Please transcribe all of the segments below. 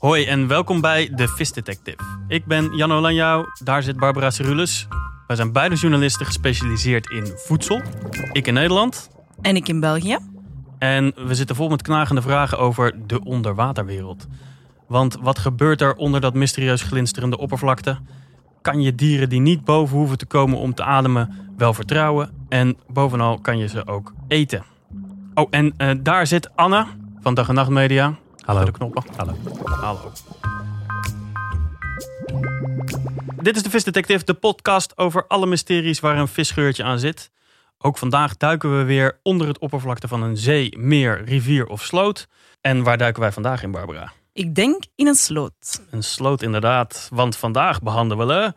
Hoi en welkom bij de Vis Detective. Ik ben Jan Olanjouw, daar zit Barbara Cerulus. Wij zijn beide journalisten gespecialiseerd in voedsel. Ik in Nederland. En ik in België. En we zitten vol met knagende vragen over de onderwaterwereld. Want wat gebeurt er onder dat mysterieus glinsterende oppervlakte? Kan je dieren die niet boven hoeven te komen om te ademen wel vertrouwen? En bovenal kan je ze ook eten. Oh, en eh, daar zit Anne van Dag en Nacht Media. Hallo. De knoppen. Hallo. Hallo. Dit is de Vis Detective, de podcast over alle mysteries waar een visgeurtje aan zit. Ook vandaag duiken we weer onder het oppervlakte van een zee, meer, rivier of sloot. En waar duiken wij vandaag in, Barbara? Ik denk in een sloot. Een sloot inderdaad, want vandaag behandelen we...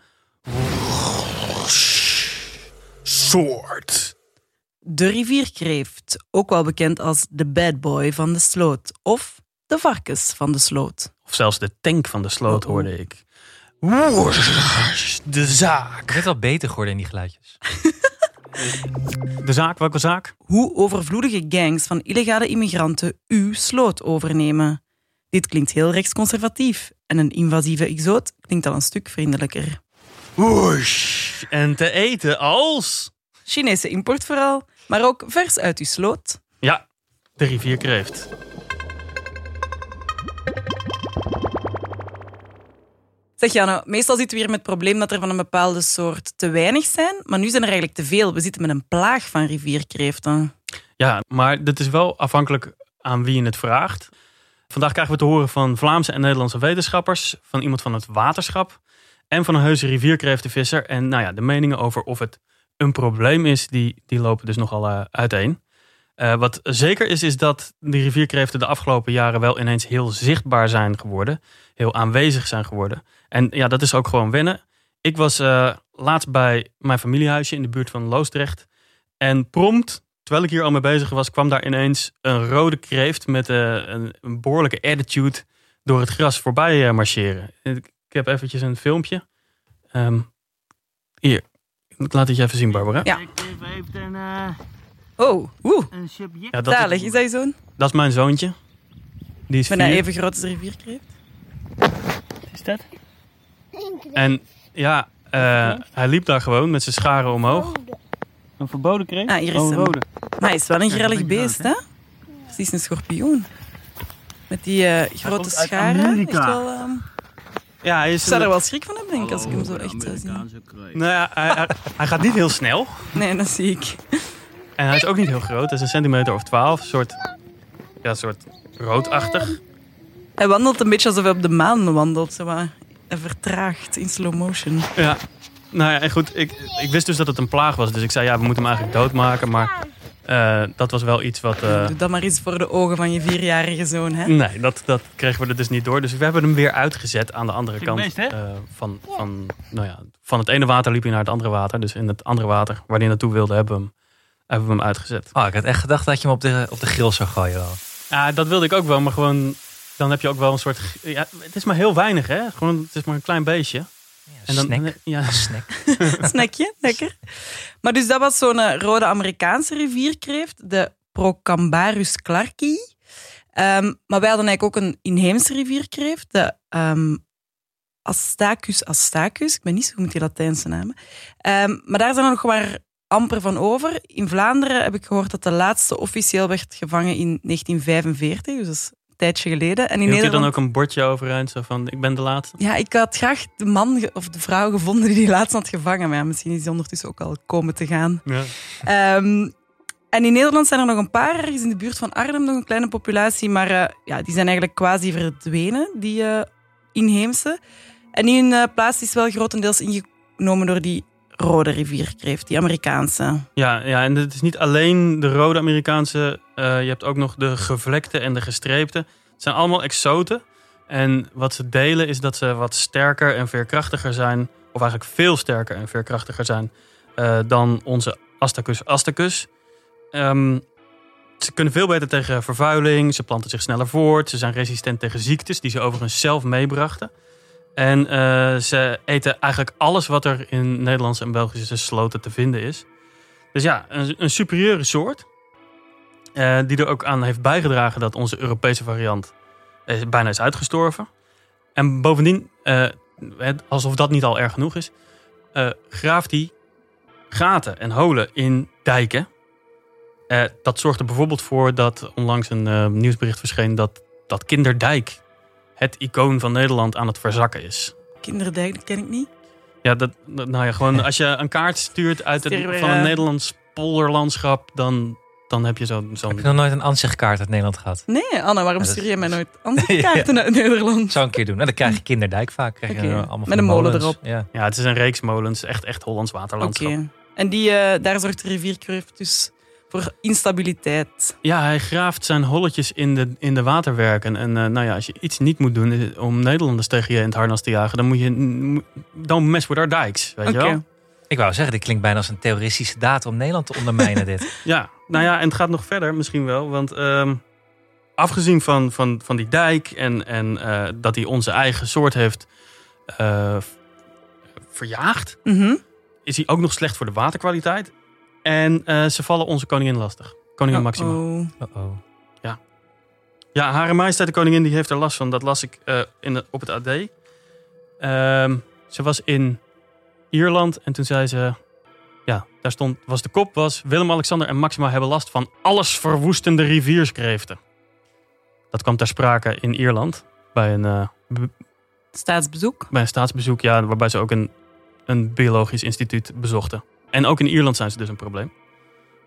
Soort. De rivierkreeft, ook wel bekend als de bad boy van de sloot. Of de varkens van de sloot. Of zelfs de tank van de sloot, Oh, oh. hoorde ik. De zaak. Net wel beter geworden in die geluidjes. De zaak, welke zaak? Hoe overvloedige gangs van illegale immigranten uw sloot overnemen. Dit klinkt heel rechtsconservatief. En een invasieve exoot klinkt al een stuk vriendelijker. Woesh. En te eten als... Chinese import vooral, maar ook vers uit uw sloot. Ja, de rivierkreeft. Zeg Janno, meestal zitten we hier met het probleem dat er van een bepaalde soort te weinig zijn, maar nu zijn er eigenlijk te veel. We zitten met een plaag van rivierkreeften. Ja, maar dit is wel afhankelijk aan wie je het vraagt. Vandaag krijgen we te horen van Vlaamse en Nederlandse wetenschappers, van iemand van het waterschap en van een heuse rivierkreeftenvisser. En nou ja, de meningen over of het een probleem is, die, die lopen dus nogal eh, uiteen. Eh, wat zeker is, is dat de rivierkreeften de afgelopen jaren wel ineens heel zichtbaar zijn geworden. Heel aanwezig zijn geworden. En ja, dat is ook gewoon wennen. Ik was eh, laatst bij mijn familiehuisje in de buurt van Loosdrecht. En prompt, terwijl ik hier al mee bezig was, kwam daar ineens een rode kreeft met eh, een, een behoorlijke attitude door het gras voorbij marcheren. Ik, heb eventjes een filmpje. Ehm, hier, ik laat het je even zien, Barbara. Ja. Ik heeft een, eh, Oh, oeh, een subject. Ja, dat, zalig. is, dat je zoon? dat is mijn zoontje. Die is Bijna vier. even groot als de rivierkreeft. is dat? En ja, eh, hij liep daar gewoon met zijn scharen omhoog. Een verboden kreeft? Ah, hier is oh, een hem. rode. Maar hij is wel een grillig beest, groot, hè? Precies een schorpioen. Met die eh, grote komt uit scharen. Amerika. Echt wel, ehm, Ja, hij ik is zou er wel schrik van hebben, denk ik, als ik hem zo echt zou zien. Nou ja, hij, hij, hij gaat niet heel snel. Nee, dat zie ik. En hij is ook niet heel groot. Hij is een centimeter of twaalf. Een soort, ja, een soort roodachtig. Hij wandelt een beetje alsof hij op de maan wandelt. Zo wat vertraagd in slow motion. Ja. Nou ja, en goed. Ik, ik wist dus dat het een plaag was. Dus ik zei, ja, we moeten hem eigenlijk doodmaken. Maar eh, dat was wel iets wat... eh, Doe dat maar eens voor de ogen van je vierjarige zoon, hè? nee, dat, dat kregen we er dus niet door. Dus we hebben hem weer uitgezet aan de andere kant. eh, van, van, nou ja, van het ene water liep hij naar het andere water. Dus in het andere water waar hij naartoe wilde, hebben we hem, hebben we hem uitgezet. Oh, ik had echt gedacht dat je hem op de, op de grill zou gooien. Wel. Ja, dat wilde ik ook wel, maar gewoon... Dan heb je ook wel een soort... Ja, het is maar heel weinig, hè? Gewoon, het is maar een klein beestje. En dan, snack. Ja, snack. Snackje, lekker. Maar dus dat was zo'n eh, rode Amerikaanse rivierkreeft, de Procambarus clarki. Ehm, maar wij hadden eigenlijk ook een inheemse rivierkreeft, de ehm, Astacus astacus. Ik ben niet zo goed met die Latijnse namen. Ehm, maar daar zijn er nog maar amper van over. In Vlaanderen heb ik gehoord dat de laatste officieel werd gevangen in 1945, dus dat is een tijdje geleden. En in Hield Nederland... dan ook een bordje overeind, zo van, ik ben de laatste? Ja, ik had graag de man of de vrouw gevonden die die laatst had gevangen. Maar ja, misschien is die ondertussen ook al komen te gaan. Ja. Ehm, en in Nederland zijn er nog een paar, ergens in de buurt van Arnhem, nog een kleine populatie. Maar eh, ja, die zijn eigenlijk quasi verdwenen, die eh, inheemse. En in hun eh, plaats is wel grotendeels ingenomen door die rode rivierkreeft, die Amerikaanse. Ja, ja, en het is niet alleen de rode Amerikaanse. eh, je hebt ook nog de gevlekte en de gestreepte. Het zijn allemaal exoten. En wat ze delen is dat ze wat sterker en veerkrachtiger zijn. Of eigenlijk veel sterker en veerkrachtiger zijn eh, dan onze Astacus astacus. Ehm, ze kunnen veel beter tegen vervuiling. Ze planten zich sneller voort. Ze zijn resistent tegen ziektes die ze overigens zelf meebrachten. En eh, ze eten eigenlijk alles wat er in Nederlandse en Belgische sloten te vinden is. Dus ja, een, een superieure soort. eh, die er ook aan heeft bijgedragen dat onze Europese variant eh, bijna is uitgestorven. En bovendien, alsof dat niet al erg genoeg is, graaft hij gaten en holen in dijken. Dat zorgt er bijvoorbeeld voor dat onlangs een nieuwsbericht verscheen dat, dat Kinderdijk het icoon van Nederland aan het verzakken is. Kinderdijk, dat ken ik niet. Ja, dat, dat- nou ja, gewoon als je een kaart stuurt uit het, van een eh, Nederlands polderlandschap, dan, dan heb je zo- zo'n. Heb je nog nooit een ansichtkaart uit Nederland gehad? Nee, Anna, waarom Ja, stuur je mij nooit andere kaarten uit Nederland? Zou een keer doen. En dan krijg je Kinderdijk vaak. Krijg je Oké. eh, allemaal van Met een molen erop. Ja. Ja, het is een reeks molens, echt, echt Hollands Oké. waterlandschap. En die, eh, daar zorgt de rivierkreeft dus voor instabiliteit. Ja, hij graaft zijn holletjes in de, in de waterwerken. En eh, nou ja, als je iets niet moet doen is om Nederlanders tegen je in het harnas te jagen, dan moet je. Dan mess with our dikes. Weet je wel? Ik wou zeggen, dit klinkt bijna als een terroristische daad om Nederland te ondermijnen dit. Ja, nou ja, en het gaat nog verder misschien wel. Want ehm, afgezien van, van, van die dijk en, en eh, dat hij onze eigen soort heeft eh, verjaagd, Mhm. is hij ook nog slecht voor de waterkwaliteit. En eh, ze vallen onze koningin lastig. Koningin Maxima. Oh. Uh-oh. Ja, Hare Majesteit de Koningin die heeft er last van. Dat las ik eh, in de, op het AD. Ehm, ze was in Ierland en toen zei ze... Ja, daar stond, was de kop was... Willem-Alexander en Maxima hebben last van alles verwoestende rivierskreeften. Dat kwam ter sprake in Ierland. Bij een, eh, b- Staatsbezoek. bij een staatsbezoek, ja, waarbij ze ook een, een biologisch instituut bezochten. En ook in Ierland zijn ze dus een probleem.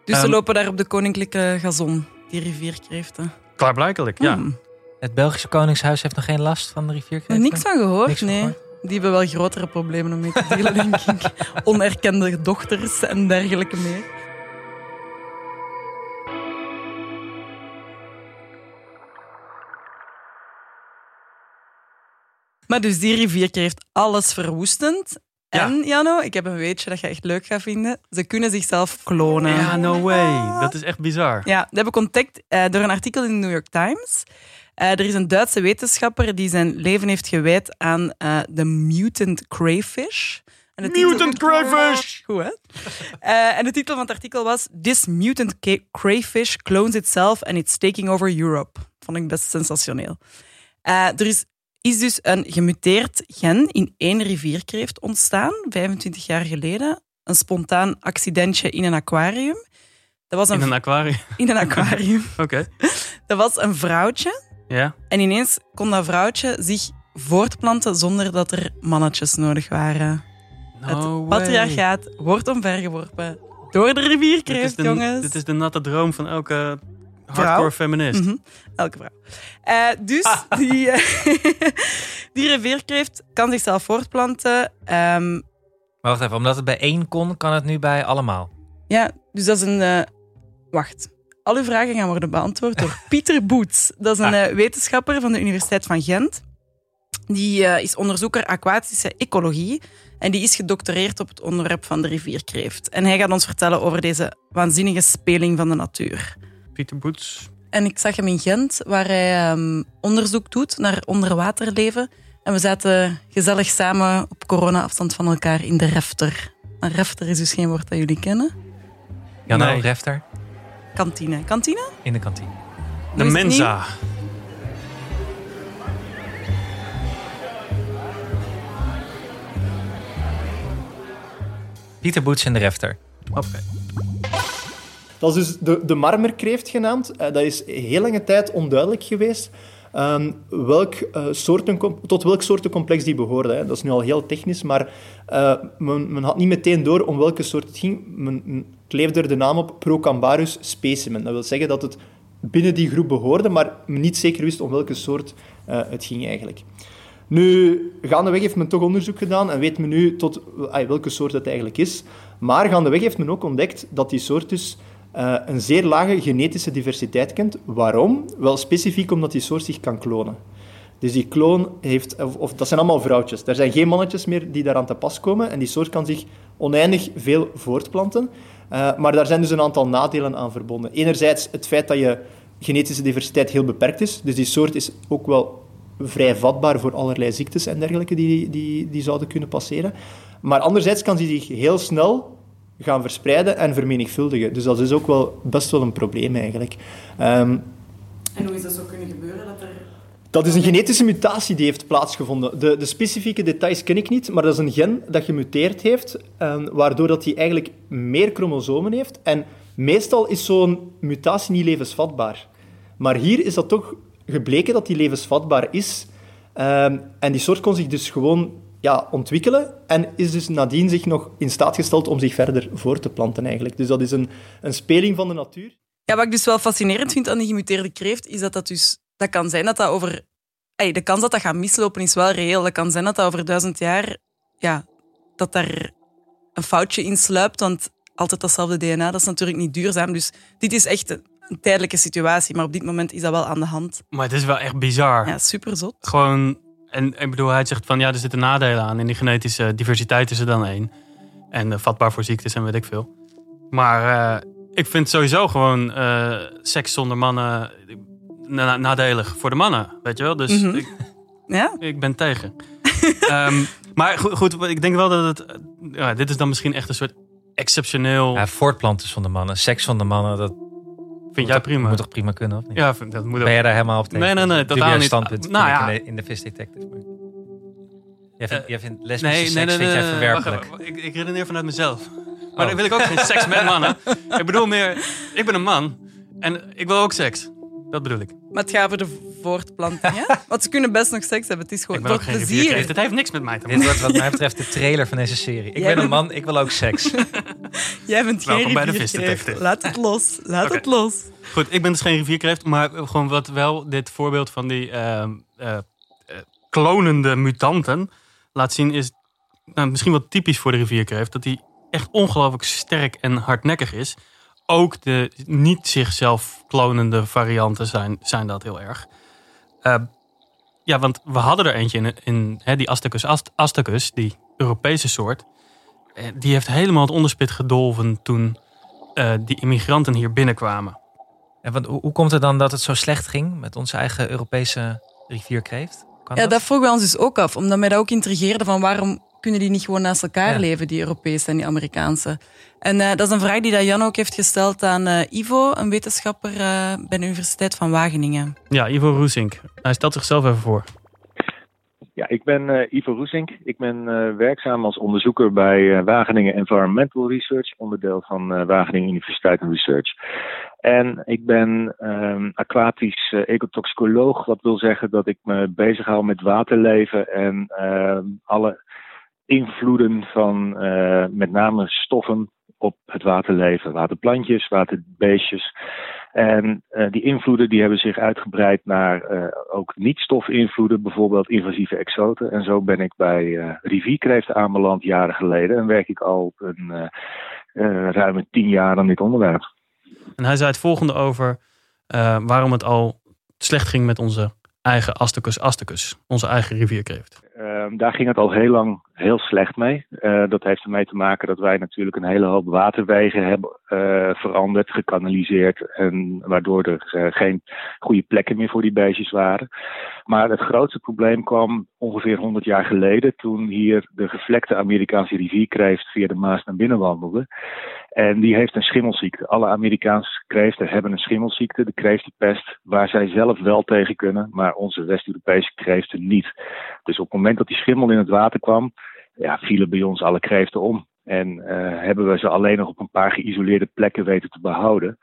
Dus ze Ehm, lopen daar op de koninklijke gazon, die rivierkreeften. Klaarblijkelijk, ja. Hmm. Het Belgische Koningshuis heeft nog geen last van de rivierkreeften? niks van gehoord, Niks van nee. gehoord? Die hebben wel grotere problemen om mee te delen, denk ik. Onerkende dochters en dergelijke meer. Maar dus die rivierkreeft alles verwoestend. Ja. En, Jano, ik heb een weetje dat je echt leuk gaat vinden. Ze kunnen zichzelf klonen. Ja, no way. Dat is echt bizar. Ja, dat heb ik ontdekt eh, door een artikel in de New York Times. Eh, er is een Duitse wetenschapper die zijn leven heeft gewijd aan eh, de mutant crayfish. En Mutant crayfish! Goed, hè? En de titel van het artikel was This mutant crayfish clones itself and it's taking over Europe. Vond ik best sensationeel. Er is, is dus een gemuteerd gen in één rivierkreeft ontstaan, 25 jaar geleden. Een spontaan accidentje in een aquarium. Dat was een, In een aquarium. in een aquarium. Oké. Dat was een vrouwtje. Ja. En ineens kon dat vrouwtje zich voortplanten zonder dat er mannetjes nodig waren. No het way. patriarchaat wordt omvergeworpen door de Dit rivierkreeft, de, jongens. dit is de natte droom van elke Vrouw? hardcore feminist. Mhm, Elke vrouw. Eh, dus die, eh, die rivierkreeft kan zichzelf voortplanten. Ehm, Maar wacht even, omdat het bij één kon, kan het nu bij allemaal. ja, dus dat is een... eh, wacht. Al uw vragen gaan worden beantwoord door Pieter Boets. Dat is een eh, wetenschapper van de Universiteit van Gent. Die is onderzoeker aquatische ecologie. En die is gedoctoreerd op het onderwerp van de rivierkreeft. En hij gaat ons vertellen over deze waanzinnige speling van de natuur. Pieter Boets. En ik zag hem in Gent, waar hij ehm, onderzoek doet naar onderwaterleven. En we zaten gezellig samen op corona-afstand van elkaar in de refter. Een refter is dus geen woord dat jullie kennen. Jan Nee. Refter Kantine. Kantine? in de kantine. De Mensa. Pieter Boets in de Refter. Oké. Dat is dus de, de marmerkreeft genaamd. Eh, dat is heel lange tijd onduidelijk geweest ehm, welk, eh, soorten, tot welk soortencomplex die behoorde. Hè. Dat is nu al heel technisch, maar eh, men, men had niet meteen door om welke soort het ging. Men, kleefde er de naam op Procambarus specimen. Dat wil zeggen dat het binnen die groep behoorde, maar men niet zeker wist om welke soort het ging eigenlijk. Nu, gaandeweg heeft men toch onderzoek gedaan en weet men nu tot welke soort het eigenlijk is. Maar gaandeweg heeft men ook ontdekt dat die soort dus eh, een zeer lage genetische diversiteit kent. Waarom? Wel specifiek omdat die soort zich kan klonen. Dus die kloon heeft, of, dat zijn allemaal vrouwtjes. Er zijn geen mannetjes meer die daaraan te pas komen en die soort kan zich oneindig veel voortplanten. Eh, maar daar zijn dus een aantal nadelen aan verbonden. Enerzijds het feit dat je genetische diversiteit heel beperkt is. Dus die soort is ook wel vrij vatbaar voor allerlei ziektes en dergelijke die, die, die zouden kunnen passeren. Maar anderzijds kan die zich heel snel gaan verspreiden en vermenigvuldigen. Dus dat is ook wel best wel een probleem eigenlijk. Ehm, En hoe is dat zo kunnen gebeuren? Dat er... Dat is een genetische mutatie die heeft plaatsgevonden. De, de specifieke details ken ik niet, maar dat is een gen dat gemuteerd heeft, eh, waardoor dat hij eigenlijk meer chromosomen heeft. En meestal is zo'n mutatie niet levensvatbaar. Maar hier is dat toch gebleken dat die levensvatbaar is. Ehm, en die soort kon zich dus gewoon ja, ontwikkelen en is dus nadien zich nog in staat gesteld om zich verder voor te planten eigenlijk. Dus dat is een, een speling van de natuur. Ja, wat ik dus wel fascinerend vind aan die gemuteerde kreeft, is dat dat dus... Dat kan zijn dat dat over... Ey, de kans dat dat gaat mislopen is wel reëel. Dat kan zijn dat dat over duizend jaar... Ja, dat daar een foutje in sluipt, want altijd datzelfde DNA, dat is natuurlijk niet duurzaam. Dus dit is echt een, een tijdelijke situatie, maar op dit moment is dat wel aan de hand. Maar het is wel echt bizar. Ja, super zot. Gewoon, en ik bedoel, hij zegt van ja, er zitten nadelen aan. En die genetische diversiteit is er dan één. En eh, vatbaar voor ziektes en weet ik veel. Maar eh, ik vind sowieso gewoon eh, seks zonder mannen na- nadelig voor de mannen. Weet je wel? Dus Mhm. ik, Ja? ik ben tegen. Ehm, maar goed, goed, ik denk wel dat het. Ja, dit is dan misschien echt een soort exceptioneel. Ja, voortplanten zonder mannen, seks zonder mannen, dat vind moet jij toch- prima? moet toch prima kunnen, of niet? Ja, vind- dat moet ook. Ben jij daar helemaal op tegen? Nee, nee, nee, Dat is een totaal niet. standpunt Nou vind ik ja. in de, in de Vis Detective. maar- Jij vindt, Eh, jij vindt lesbische seks vind jij wacht verwerpelijk. Ik, ik redeneer vanuit mezelf. Maar Oh. dan wil ik ook geen seks met mannen. Ik bedoel meer, ik ben een man en ik wil ook seks. Dat bedoel ik. Maar het gaat over de voortplanting, hè? Want ze kunnen best nog seks hebben. Het is gewoon voor geen plezier. Het heeft niks met mij te Dit maken. wordt wat mij betreft de trailer van deze serie. Ik Jij ben een man, ik wil ook seks. Jij bent geen Welkom bij de. Laat het los. Laat het los. Goed, ik ben dus geen rivierkreeft. Maar gewoon wat wel dit voorbeeld van die ehm, eh, klonende mutanten laat zien is nou, misschien wel typisch voor de rivierkreeft. Dat die echt ongelooflijk sterk en hardnekkig is. Ook de niet zichzelf klonende varianten zijn, zijn dat heel erg. Eh, ja, want we hadden er eentje in, in hè, die Astacus ast- astacus, die Europese soort. Eh, Die heeft helemaal het onderspit gedolven toen eh, die immigranten hier binnenkwamen. En want, hoe, komt het dan dat het zo slecht ging met onze eigen Europese rivierkreeft? Kan Ja, dat? dat vroegen we ons dus ook af. Omdat mij dat ook intrigeerde van waarom kunnen die niet gewoon naast elkaar Ja. leven, die Europese en die Amerikaanse. En eh, dat is een vraag die dat Jan ook heeft gesteld aan Ivo, een wetenschapper eh, bij de Universiteit van Wageningen. Ja, Ivo Roesink. Hij stelt zichzelf even voor. Ja, ik ben eh, Ivo Roesink. Ik ben eh, werkzaam als onderzoeker bij eh, Wageningen Environmental Research, onderdeel van Wageningen Universiteit Research. En ik ben ehm, aquatisch ecotoxicoloog, wat wil zeggen dat ik me bezighoud met waterleven en ehm, alle invloeden van met name stoffen op het waterleven. Waterplantjes, waterbeestjes. En eh, die invloeden die hebben zich uitgebreid naar eh, ook niet-stofinvloeden, bijvoorbeeld invasieve exoten. En zo ben ik bij eh rivierkreeften aanbeland jaren geleden. En werk ik al een ruime tien jaar aan dit onderwerp. En hij zei het volgende over waarom het al slecht ging met onze eigen Astacus astacus. Onze eigen rivierkreeft. Ehm, daar ging het al heel lang heel slecht mee. Eh, dat heeft ermee te maken dat wij natuurlijk een hele hoop waterwegen hebben eh, veranderd, gekanaliseerd. En waardoor er eh, geen goede plekken meer voor die beestjes waren. Maar het grootste probleem kwam ongeveer 100 jaar geleden. Toen hier de gevlekte Amerikaanse rivierkreeft via de Maas naar binnen wandelde. En die heeft een schimmelziekte. Alle Amerikaanse kreeften hebben een schimmelziekte, de kreeftenpest, waar zij zelf wel tegen kunnen, maar onze West-Europese kreeften niet. Dus op het moment dat die schimmel in het water kwam, ja, vielen bij ons alle kreeften om. En eh, hebben we ze alleen nog op een paar geïsoleerde plekken weten te behouden.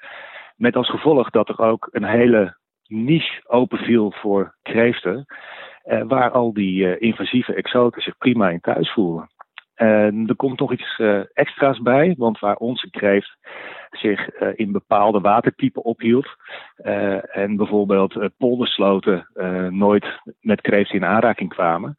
Met als gevolg dat er ook een hele niche openviel voor kreeften, eh, waar al die eh, invasieve exoten zich prima in thuis voelen. En er komt nog iets eh, extra's bij, want waar onze kreeft zich eh, in bepaalde watertypen ophield eh, en bijvoorbeeld poldersloten nooit met kreeften in aanraking kwamen,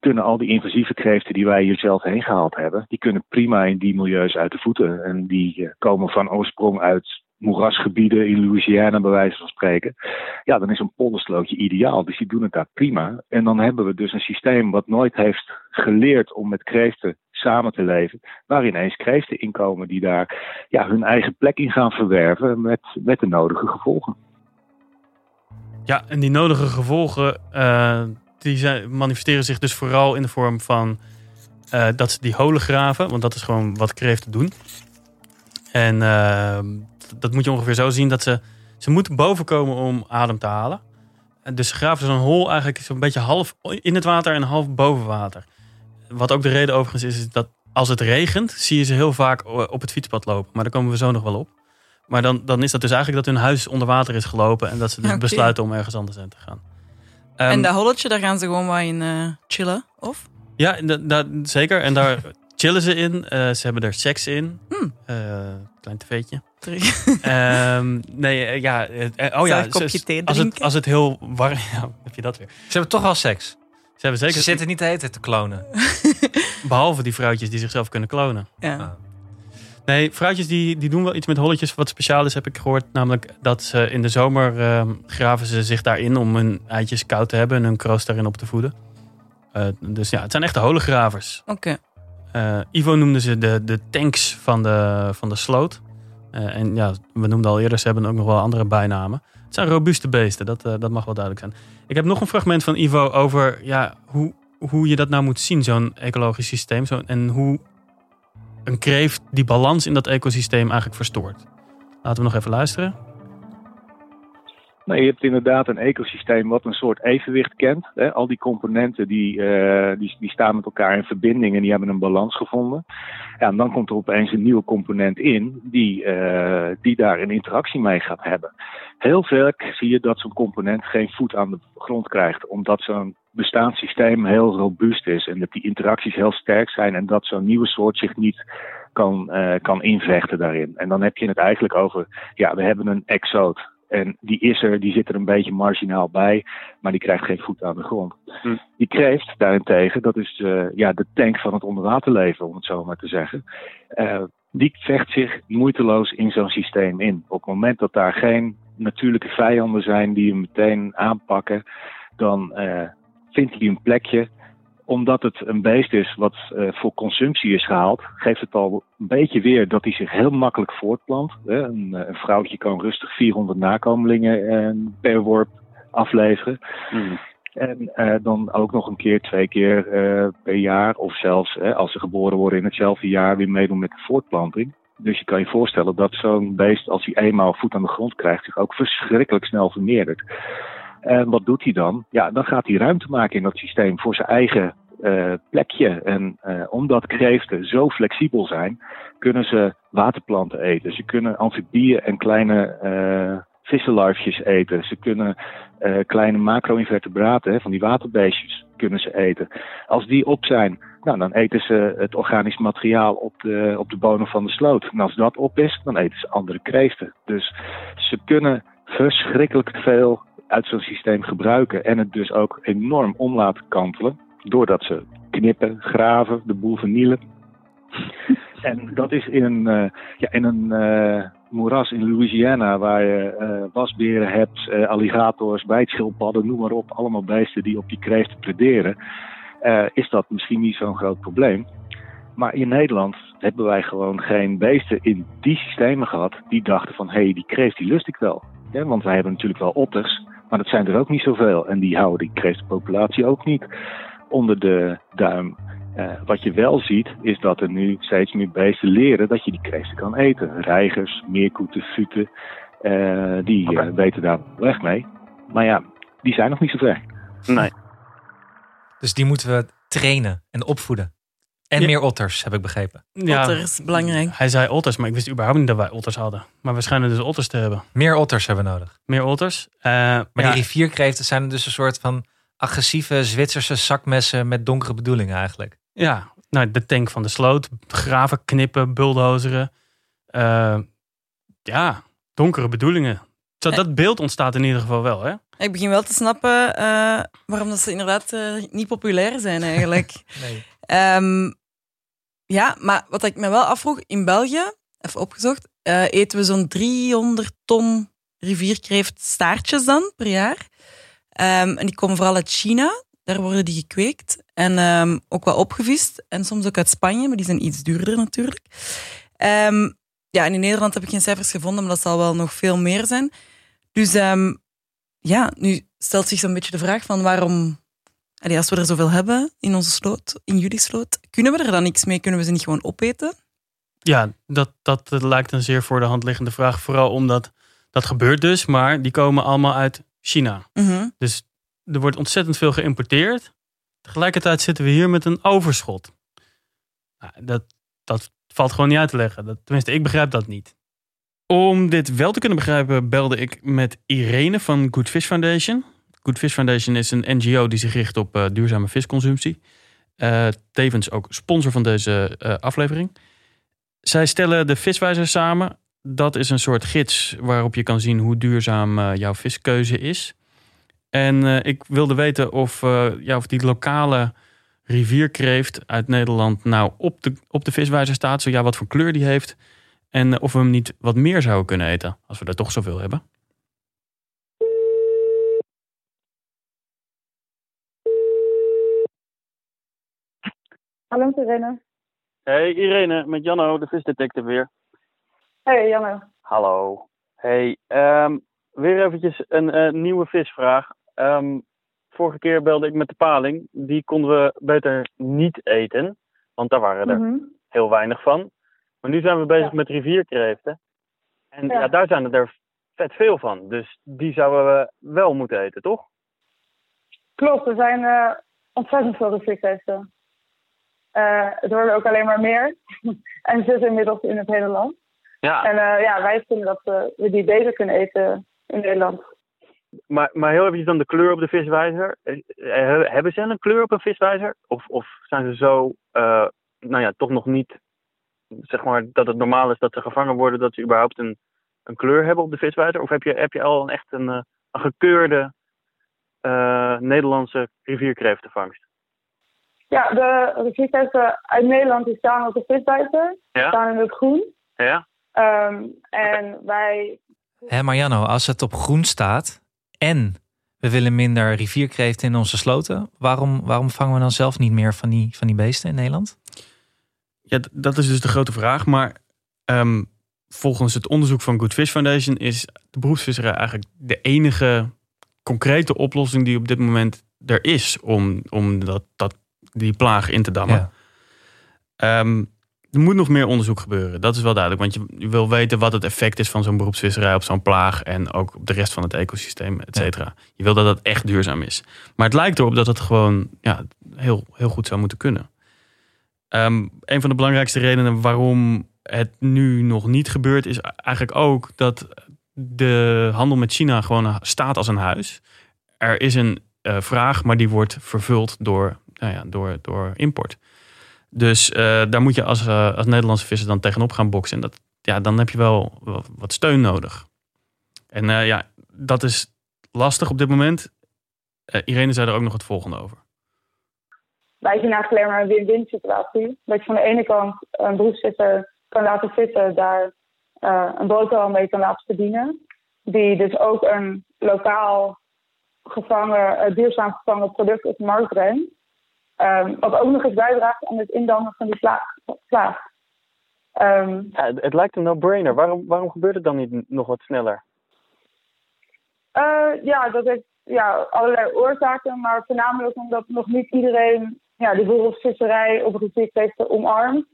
kunnen al die invasieve kreeften die wij hier zelf heen gehaald hebben, die kunnen prima in die milieus uit de voeten. En die komen van oorsprong uit moerasgebieden in Louisiana, bij wijze van spreken. Ja, dan is een polderslootje ideaal. Dus die doen het daar prima. En dan hebben we dus een systeem wat nooit heeft geleerd om met kreeften samen te leven. Waar ineens kreeften inkomen die daar ja, hun eigen plek in gaan verwerven met, met de nodige gevolgen. Ja, en die nodige gevolgen eh, die zijn, manifesteren zich dus vooral in de vorm van eh, dat ze die holen graven. Want dat is gewoon wat kreeften doen. En eh, dat moet je ongeveer zo zien dat ze, ze moeten boven komen om adem te halen. Dus ze graven zo'n hol eigenlijk zo'n beetje half in het water en half boven water. Wat ook de reden overigens is, is dat als het regent, zie je ze heel vaak op het fietspad lopen. Maar daar komen we zo nog wel op. Maar dan, dan is dat dus eigenlijk dat hun huis onder water is gelopen en dat ze dus besluiten om ergens anders heen te gaan. en Ehm, dat holletje, daar gaan ze gewoon wat in eh, chillen, of? Ja, zeker. En daar chillen ze in. Eh, ze hebben er seks in. Hmm. Eh, klein tv'tje. Terug. Ehm nee, eh, ja. eh, eh, oh ja, Zal ik een kopje thee als het, als het heel warm... Ja, heb je dat weer. Ze hebben toch wel seks. Ze hebben zeker... Ze zitten niet de hele tijd te klonen. Behalve die vrouwtjes die zichzelf kunnen klonen. Ja. Ah. Nee, vrouwtjes die, die doen wel iets met holletjes wat speciaal is, heb ik gehoord. Namelijk dat ze in de zomer ehm, graven ze zich daarin om hun eitjes koud te hebben en hun kroost daarin op te voeden. Eh, dus ja, het zijn echte hollegravers. Oké. Eh, Ivo noemde ze de, de tanks van de, van de sloot. Eh, en ja, we noemden al eerder, ze hebben ook nog wel andere bijnamen. Het zijn robuuste beesten, dat, eh, dat mag wel duidelijk zijn. Ik heb nog een fragment van Ivo over ja, hoe, hoe je dat nou moet zien, zo'n ecologisch systeem. Zo, en hoe een kreeft die balans in dat ecosysteem eigenlijk verstoort. Laten we nog even luisteren. Nou, je hebt inderdaad een ecosysteem wat een soort evenwicht kent. Hè? Al die componenten die, eh, die, die staan met elkaar in verbinding en die hebben een balans gevonden. Ja, en dan komt er opeens een nieuwe component in die, eh, die daar een interactie mee gaat hebben. Heel vaak zie je dat zo'n component geen voet aan de grond krijgt, omdat zo'n bestaanssysteem heel robuust is en dat die interacties heel sterk zijn en dat zo'n nieuwe soort zich niet kan, eh, kan invechten daarin. En dan heb je het eigenlijk over, ja, we hebben een exoot. En die is er, die zit er een beetje marginaal bij, maar die krijgt geen voet aan de grond. Hm. Die kreeft daarentegen, dat is eh, ja, de tank van het onderwaterleven, om het zo maar te zeggen. Eh, die vecht zich moeiteloos in zo'n systeem in. Op het moment dat daar geen natuurlijke vijanden zijn die hem meteen aanpakken, dan eh, vindt hij een plekje. Omdat het een beest is wat eh, voor consumptie is gehaald, geeft het al een beetje weer dat hij zich heel makkelijk voortplant. Hè. Een, eh, een vrouwtje kan rustig 400 nakomelingen eh, per worp afleveren. En eh, dan ook nog een keer, twee keer per jaar, of zelfs als ze geboren worden in hetzelfde jaar, weer meedoen met de voortplanting. Dus je kan je voorstellen dat zo'n beest, als hij eenmaal voet aan de grond krijgt, zich ook verschrikkelijk snel vermeerdert. En wat doet hij dan? Ja, dan gaat hij ruimte maken in dat systeem voor zijn eigen eh, plekje. En eh, omdat kreeften zo flexibel zijn, kunnen ze waterplanten eten. Ze kunnen amfibieën en kleine eh vissenlarfjes eten. Ze kunnen kleine macro-invertebraten, van die waterbeestjes, kunnen ze eten. Als die op zijn, nou, dan eten ze het organisch materiaal op de, op de bodem van de sloot. En als dat op is, dan eten ze andere kreeften. Dus ze kunnen verschrikkelijk veel uit zo'n systeem gebruiken en het dus ook enorm om laten kantelen. Doordat ze knippen, graven, de boel vernielen. En dat is in een, eh, ja, in een eh, moeras in Louisiana, waar je eh, wasberen hebt, alligators, bijtschildpadden, noem maar op, allemaal beesten die op die kreeften plederen, eh, is dat misschien niet zo'n groot probleem. Maar in Nederland hebben wij gewoon geen beesten in die systemen gehad die dachten van hé, hey, die kreeft die lust ik wel. Ja, want wij hebben natuurlijk wel otters, maar dat zijn er ook niet zoveel. En die houden die kreeftenpopulatie ook niet onder de duim. Eh, wat je wel ziet, is dat er nu steeds meer beesten leren dat je die kreeften kan eten. Reigers, meerkoeten, futen, eh, die eh, weten daar weg mee. Maar ja, die zijn nog niet zo ver. Nee. Dus die moeten we trainen en opvoeden. En Ja. meer otters, heb ik begrepen. Ja, Otters, belangrijk. hij zei otters, maar ik wist überhaupt niet dat wij otters hadden. Maar we schijnen dus otters te hebben. Meer otters hebben we nodig. Meer otters. Eh, Maar ja, die rivierkreeften zijn dus een soort van agressieve Zwitserse zakmessen met donkere bedoelingen eigenlijk. Ja, nou, de tank van de sloot. Graven, knippen, bulldozeren. Eh, ja, donkere bedoelingen. Zo, dat beeld ontstaat in ieder geval wel, hè? Ik begin wel te snappen eh, waarom dat ze inderdaad niet populair zijn eigenlijk. Nee. Ehm, ja, maar wat ik me wel afvroeg, in België, even opgezocht, eh, eten we zo'n 300 ton rivierkreeftstaartjes dan per jaar. Ehm, en die komen vooral uit China, daar worden die gekweekt. En ehm, ook wel opgevist. En soms ook uit Spanje, maar die zijn iets duurder natuurlijk. Ja, en in Nederland heb ik geen cijfers gevonden, maar dat zal wel nog veel meer zijn. Dus ja, nu stelt zich zo'n beetje de vraag van waarom Allee, als we er zoveel hebben in onze sloot, in jullie sloot, kunnen we er dan niks mee? Kunnen we ze niet gewoon opeten? Ja, dat, dat lijkt een zeer voor de hand liggende vraag. Vooral omdat dat gebeurt dus. Maar die komen allemaal uit China. Mhm. Dus er wordt ontzettend veel geïmporteerd. Tegelijkertijd zitten we hier met een overschot. Nou, dat, dat valt gewoon niet uit te leggen. Dat, tenminste, ik begrijp dat niet. Om dit wel te kunnen begrijpen, belde ik met Irene van Good Fish Foundation. Good Fish Foundation is een NGO die zich richt op eh, duurzame visconsumptie. Eh, tevens ook sponsor van deze eh, aflevering. Zij stellen de viswijzer samen. Dat is een soort gids waarop je kan zien hoe duurzaam jouw viskeuze is. En ik wilde weten of, ja, of die lokale rivierkreeft uit Nederland nou op de, op de viswijzer staat. Zo ja, wat voor kleur die heeft. En of we hem niet wat meer zouden kunnen eten. Als we er toch zoveel hebben. Hallo Irene. Hey Irene, met Janno, de visdetective weer. Hey Janne. Hallo. Hey, ehm, weer eventjes een eh, nieuwe visvraag. Ehm, vorige keer belde ik met de paling. Die konden we beter niet eten, want daar waren er Mhm. heel weinig van. Maar nu zijn we bezig Ja. met rivierkreeften. En ja. Ja. daar zijn er vet veel van. Dus die zouden we wel moeten eten, toch? Klopt, er zijn eh, ontzettend veel rivierkreeften. Eh het worden ook alleen maar meer. en ze zitten inmiddels in het hele land. Ja. En eh, ja, wij vinden dat we die beter kunnen eten in Nederland. Maar, maar heel eventjes dan de kleur op de viswijzer. Eh, Hebben ze een kleur op een viswijzer? Of, of zijn ze zo, nou ja, toch nog niet, zeg maar, dat het normaal is dat ze gevangen worden, dat ze überhaupt een, een kleur hebben op de viswijzer? Of heb je, heb je al een echt een, een gekeurde Nederlandse rivierkreeftenvangst? Ja, de rivierkreeften uit Nederland die staan op de. Die Ja? staan in het groen. Ja? Ehm, en wij Hé Mariano, als het op groen staat en we willen minder rivierkreeften in onze sloten, waarom, waarom vangen we dan zelf niet meer van die, van die beesten in Nederland? Ja, dat is dus de grote vraag. Maar ehm, volgens het onderzoek van Good Fish Foundation is de beroepsvisserij eigenlijk de enige concrete oplossing die op dit moment er is om, om dat, dat, die plaag in te dammen. Ja. Ehm, er moet nog meer onderzoek gebeuren, dat is wel duidelijk. Want je, je wil weten wat het effect is van zo'n beroepsvisserij op zo'n plaag en ook op de rest van het ecosysteem, et cetera. Je wil dat het echt duurzaam is. Maar het lijkt erop dat het gewoon ja, heel, heel goed zou moeten kunnen. Ehm, een van de belangrijkste redenen waarom het nu nog niet gebeurt, is eigenlijk ook dat de handel met China gewoon staat als een huis. Er is een eh, vraag, maar die wordt vervuld door, nou ja, door, door import. Dus eh, daar moet je als, eh, als Nederlandse visser dan tegenop gaan boksen. En dat, ja, dan heb je wel wat steun nodig. En eh, ja, dat is lastig op dit moment. Irene zei er ook nog het volgende over. wij zien eigenlijk alleen maar een win-win situatie. Dat je van de ene kant een beroepsvisser kan laten zitten, daar een boterham mee kan laten verdienen. Die dus ook een lokaal gevangen, duurzaam gevangen product op de markt brengt. Ehm, wat ook nog eens bijdraagt aan het indammen van die plaag. plaag. Ehm, Ja, het, het lijkt een no-brainer. Waarom, waarom gebeurt het dan niet nog wat sneller? Eh, ja, dat heeft ja, allerlei oorzaken, maar voornamelijk omdat nog niet iedereen ja, de beroepsvisserij op rivierkreeften omarmt.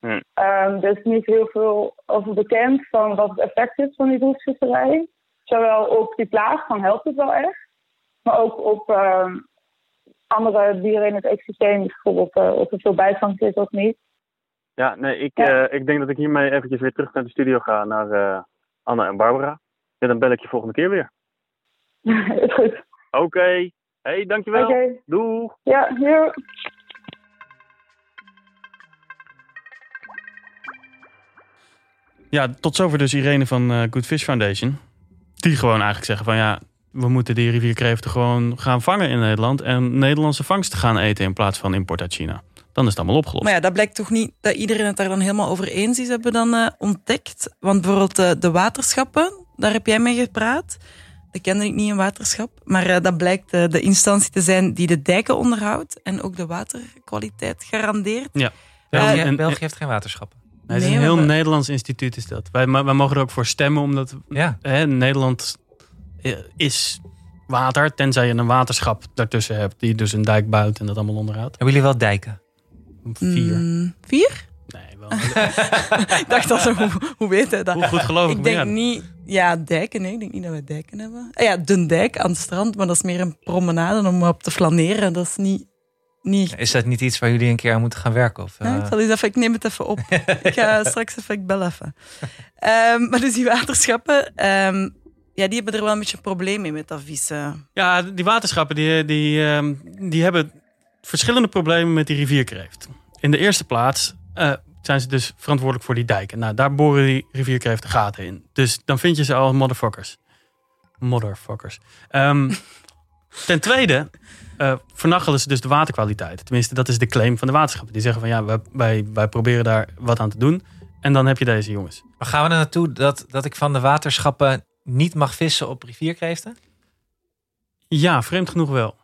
Hm. Ehm, er is niet heel veel over bekend van wat het effect is van die beroepsvisserij. Zowel op die plaag, van helpt het wel echt, maar ook op andere dieren in het ecosysteem, bijvoorbeeld eh, of er veel bijvangst is of niet. Ja, nee, ik, Ja. eh, ik denk dat ik hiermee eventjes weer terug naar de studio ga, naar eh, Anne en Barbara. En dan bel ik je volgende keer weer. is goed. Oké. Hey, dankjewel. Oké. Doeg. Ja, hier. Ja, tot zover dus Irene van eh, Good Fish Foundation. Die gewoon eigenlijk zeggen van ja, we moeten die rivierkreeften gewoon gaan vangen in Nederland. En Nederlandse vangsten gaan eten in plaats van import uit China. Dan is het allemaal opgelost. Maar ja, dat blijkt toch niet dat iedereen het daar dan helemaal over eens is, hebben we dan eh, ontdekt. Want bijvoorbeeld eh, de waterschappen, daar heb jij mee gepraat. Dat kende ik niet, een waterschap. Maar eh, dat blijkt de instantie te zijn die de dijken onderhoudt en ook de waterkwaliteit garandeert. Ja. België, en- en- België heeft geen waterschappen. Nee, het is een heel Nederlands instituut is dat. Wij, mogen er ook voor stemmen, omdat Ja, hè, Nederland is water. Tenzij je een waterschap daartussen hebt, die dus een dijk bouwt en dat allemaal onderhoudt. hebben jullie wel dijken? Vier. Mm, vier? Nee, wel. ik dacht al zo, hoe, hoe weet hij dat? Hoe goed geloof ik, Ik denk niet, ja, dijken. Nee, ik denk niet dat we dijken hebben. Ah ja, de dijk aan het strand, maar dat is meer een promenade om op te flaneren. Dat is niet. niet Is dat niet iets waar jullie een keer aan moeten gaan werken? Of, Ja, eh, ik, zal eens even, ik neem het even op. ik ga straks even, ik bel even. Ehm, maar dus die waterschappen, ehm, ja, die hebben er wel een beetje een probleem mee met dat vissen. Ja, die waterschappen die, die, ehm, die hebben verschillende problemen met die rivierkreeft. In de eerste plaats eh, zijn ze dus verantwoordelijk voor die dijken. Nou, daar boren die rivierkreeften gaten in. Dus dan vind je ze al motherfuckers. Motherfuckers. Ehm, ten tweede eh vernachelen ze dus de waterkwaliteit. Tenminste, dat is de claim van de waterschappen. Die zeggen van ja, wij, wij, wij proberen daar wat aan te doen. En dan heb je deze jongens. Maar gaan we er naartoe dat, dat ik van de waterschappen niet mag vissen op rivierkreeften? Ja, vreemd genoeg wel.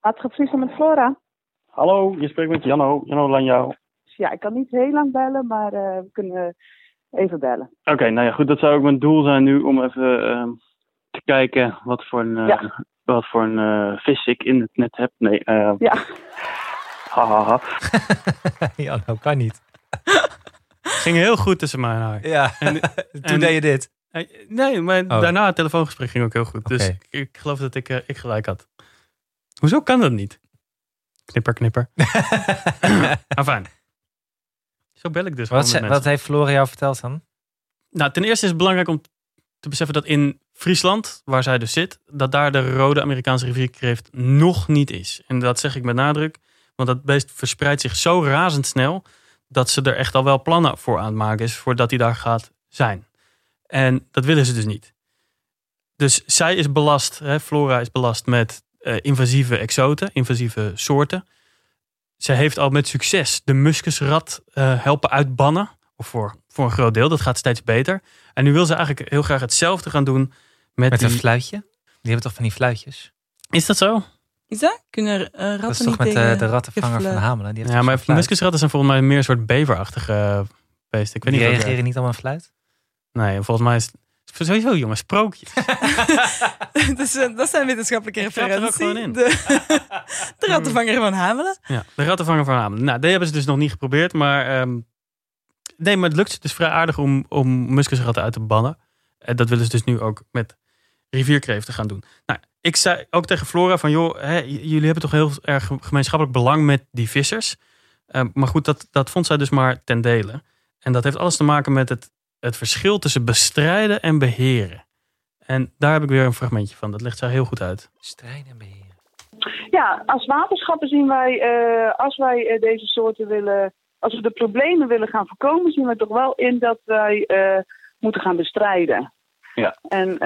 Waterschap met Flora. Hallo, je spreekt met Janno, Janno Lanjouw. Ja, ik kan niet heel lang bellen, maar eh, we kunnen even bellen. Oké, nou ja, goed. Dat zou ook mijn doel zijn nu om even ehm, te kijken wat voor een, eh, Ja. wat voor een eh, vis ik in het net heb. Nee, Ja. nou kan niet. Ging heel goed tussen mij en haar. Ja, En- toen en- deed je dit. Eh, Nee, maar Oh. daarna het telefoongesprek ging ook heel goed. Dus ik, ik geloof dat ik, eh, ik gelijk had. Hoezo kan dat niet? Knipper, knipper. Maar fijn. Zo bel ik dus gewoon wat, ze- wat heeft Flora jou verteld dan? Nou, ten eerste is het belangrijk om te beseffen dat in Friesland, waar zij dus zit, dat daar de rode Amerikaanse rivierkreeft nog niet is. En dat zeg ik met nadruk, want dat beest verspreidt zich zo razendsnel dat ze er echt al wel plannen voor aan het maken is voordat hij daar gaat zijn. En dat willen ze dus niet. Dus zij is belast, hè, Flora is belast met eh, invasieve exoten, invasieve soorten. Zij heeft al met succes de muskusrat eh, helpen uitbannen. Of voor, voor een groot deel, dat gaat steeds beter. En nu wil ze eigenlijk heel graag hetzelfde gaan doen met, Met die... een fluitje? Die hebben toch van die fluitjes? Is dat zo? Is dat? Kunnen eh, ratten Dat is toch met eh, de rattenvanger van Hamelen? Die heeft Ja, maar muskusratten zijn volgens mij meer een soort beverachtige eh, beesten. Ik weet Die niet reageren niet op een fluit? Nee, volgens mij is het sowieso jongens, sprookjes. dus, dat zijn wetenschappelijke er referenties. gewoon in. De, de rattenvanger van Hamelen. Ja, de rattenvanger van Hamelen. Nou, die hebben ze dus nog niet geprobeerd, maar ehm, nee, maar het lukt ze dus vrij aardig om, om muskusratten uit te bannen. En dat willen ze dus nu ook met rivierkreeften gaan doen. Nou, ik zei ook tegen Flora van, joh, hè, jullie hebben toch heel erg gemeenschappelijk belang met die vissers. Ehm, maar goed, dat, dat vond zij dus maar ten dele. En dat heeft alles te maken met het, het verschil tussen bestrijden en beheren. En daar heb ik weer een fragmentje van. Dat legt zij heel goed uit. Strijden en beheren. Ja, als waterschappen zien wij, eh, als wij eh, deze soorten willen, als we de problemen willen gaan voorkomen, zien we toch wel in dat wij eh, moeten gaan bestrijden. Ja. En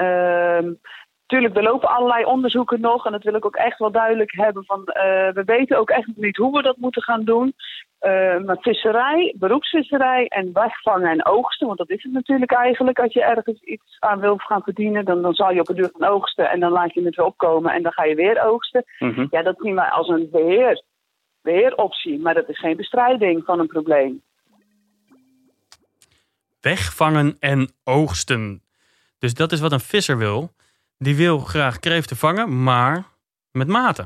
natuurlijk, er lopen allerlei onderzoeken nog en dat wil ik ook echt wel duidelijk hebben. Van, eh, we weten ook echt niet hoe we dat moeten gaan doen. Eh, maar visserij, beroepsvisserij en wegvangen en oogsten, want dat is het natuurlijk eigenlijk. Als je ergens iets aan wil gaan verdienen, dan, dan zal je op een duur gaan oogsten en dan laat je het weer opkomen en dan ga je weer oogsten. Mhm. Ja, dat zien wij als een beheer, beheeroptie, maar dat is geen bestrijding van een probleem. wegvangen en oogsten. Dus dat is wat een visser wil. Die wil graag kreeften vangen, maar met mate.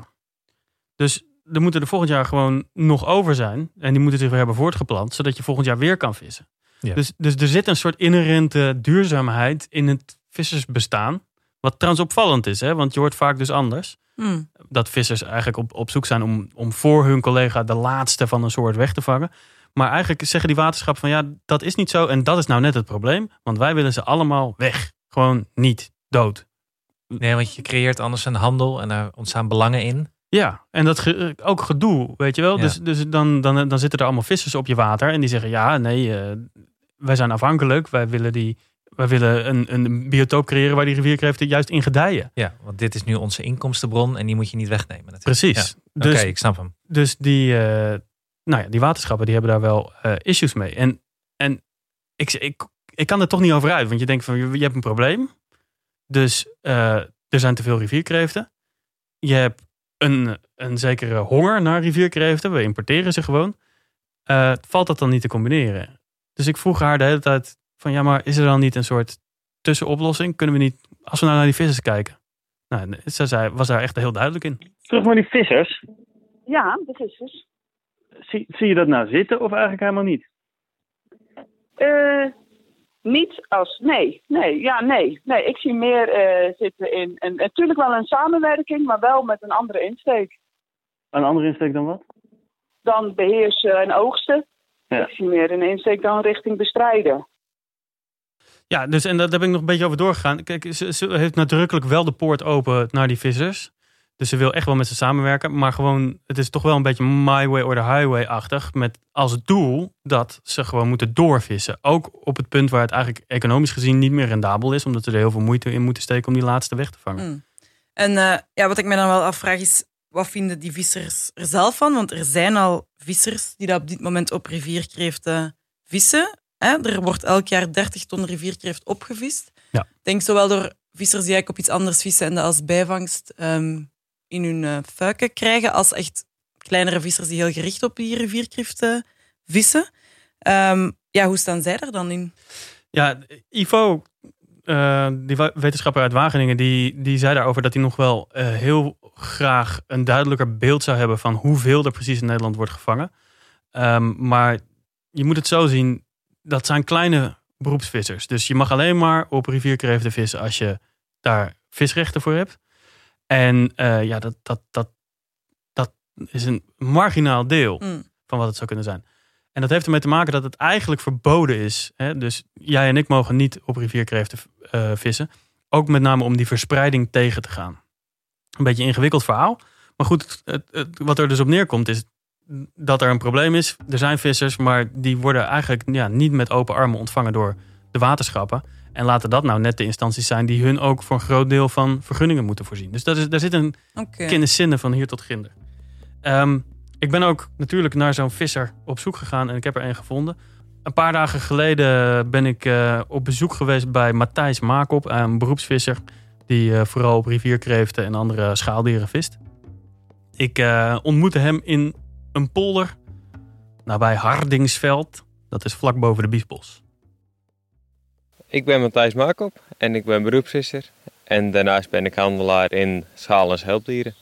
Dus er moeten er volgend jaar gewoon nog over zijn. En die moeten zich weer hebben voortgeplant, zodat je volgend jaar weer kan vissen. Ja. Dus, dus er zit een soort inherente duurzaamheid in het vissersbestaan. Wat trouwens opvallend is, hè? want je hoort vaak dus anders. Hm. Dat vissers eigenlijk op, op zoek zijn om, om voor hun collega de laatste van een soort weg te vangen. Maar eigenlijk zeggen die waterschappen van ja, dat is niet zo. En dat is nou net het probleem. Want wij willen ze allemaal weg. Gewoon niet dood. Nee, want je creëert anders een handel en daar ontstaan belangen in. Ja, en dat ge- ook gedoe, weet je wel. Ja. Dus, dus dan, dan, dan zitten er allemaal vissers op je water. En die zeggen ja, nee, eh, wij zijn afhankelijk. Wij willen, die, wij willen een, een biotoop creëren waar die rivierkreeften juist in gedijen. Ja, want dit is nu onze inkomstenbron en die moet je niet wegnemen. natuurlijk. Precies. Ja. Oké, Dus, ik snap hem. dus die, eh, nou ja, die waterschappen die hebben daar wel eh, issues mee. En, en ik, ik, ik kan er toch niet over uit. Want je denkt van, je, je hebt een probleem. Dus eh, er zijn te veel rivierkreeften. Je hebt een, een zekere honger naar rivierkreeften. We importeren ze gewoon. Eh, valt dat dan niet te combineren? Dus ik vroeg haar de hele tijd van, ja, maar is er dan niet een soort tussenoplossing? Kunnen we niet, als we nou naar die vissers kijken. Nou, ze zei, was daar echt heel duidelijk in. Terug naar die vissers. Ja, de vissers. Zie, zie je dat nou zitten of eigenlijk helemaal niet? Eh, niet als. Nee, nee, ja, nee. Nee, ik zie meer eh, zitten in. En natuurlijk wel een samenwerking, maar wel met een andere insteek. Een andere insteek dan wat? Dan beheersen en oogsten. Ja. Ik zie meer een insteek dan richting bestrijden. Ja, dus en daar ben ik nog een beetje over doorgegaan. Kijk, ze, ze heeft nadrukkelijk wel de poort open naar die vissers. Dus ze wil echt wel met ze samenwerken. Maar gewoon, het is toch wel een beetje my way or the highway-achtig. Met als doel dat ze gewoon moeten doorvissen. Ook op het punt waar het eigenlijk economisch gezien niet meer rendabel is. Omdat ze er heel veel moeite in moeten steken om die laatste weg te vangen. Mm. En eh, ja, wat ik me dan wel afvraag is, wat vinden die vissers er zelf van? Want er zijn al vissers die dat op dit moment op rivierkreeften vissen. Hè? Er wordt elk jaar 30 ton rivierkreeft opgevist. Ja. Ik denk zowel door vissers die eigenlijk op iets anders vissen en dat als bijvangst ehm, in hun uh, fuiken krijgen, als echt kleinere vissers die heel gericht op die rivierkreeften vissen. Um, ja, hoe staan zij daar dan in? Ja, Ivo, uh, die wetenschapper uit Wageningen, die, die zei daarover dat hij nog wel uh, heel graag een duidelijker beeld zou hebben van hoeveel er precies in Nederland wordt gevangen. Um, maar je moet het zo zien, dat zijn kleine beroepsvissers. Dus je mag alleen maar op rivierkreeften vissen als je daar visrechten voor hebt. En uh, ja, dat, dat, dat, dat is een marginaal deel Mm. van wat het zou kunnen zijn. En dat heeft ermee te maken dat het eigenlijk verboden is. Hè? Dus jij en ik mogen niet op rivierkreeften uh, vissen. Ook met name om die verspreiding tegen te gaan. Een beetje een ingewikkeld verhaal. Maar goed, het, het, wat er dus op neerkomt is dat er een probleem is. Er zijn vissers, maar die worden eigenlijk ja, niet met open armen ontvangen door de waterschappen. En laten dat nou net de instanties zijn die hun ook voor een groot deel van vergunningen moeten voorzien. Dus dat is, daar zit een okay. kenniszinnen van hier tot ginder. Um, ik ben ook natuurlijk naar zo'n visser op zoek gegaan en ik heb er een gevonden. Een paar dagen geleden ben ik uh, op bezoek geweest bij Matthijs Maakop, een beroepsvisser die uh, vooral op rivierkreeften en andere schaaldieren vist. Ik uh, ontmoette hem in een polder nabij Hardingsveld. Dat is vlak boven de Biesbos. Ik ben Matthijs Maakop en ik ben beroepsvisser. En daarnaast ben ik handelaar in schaal- en schelpdieren.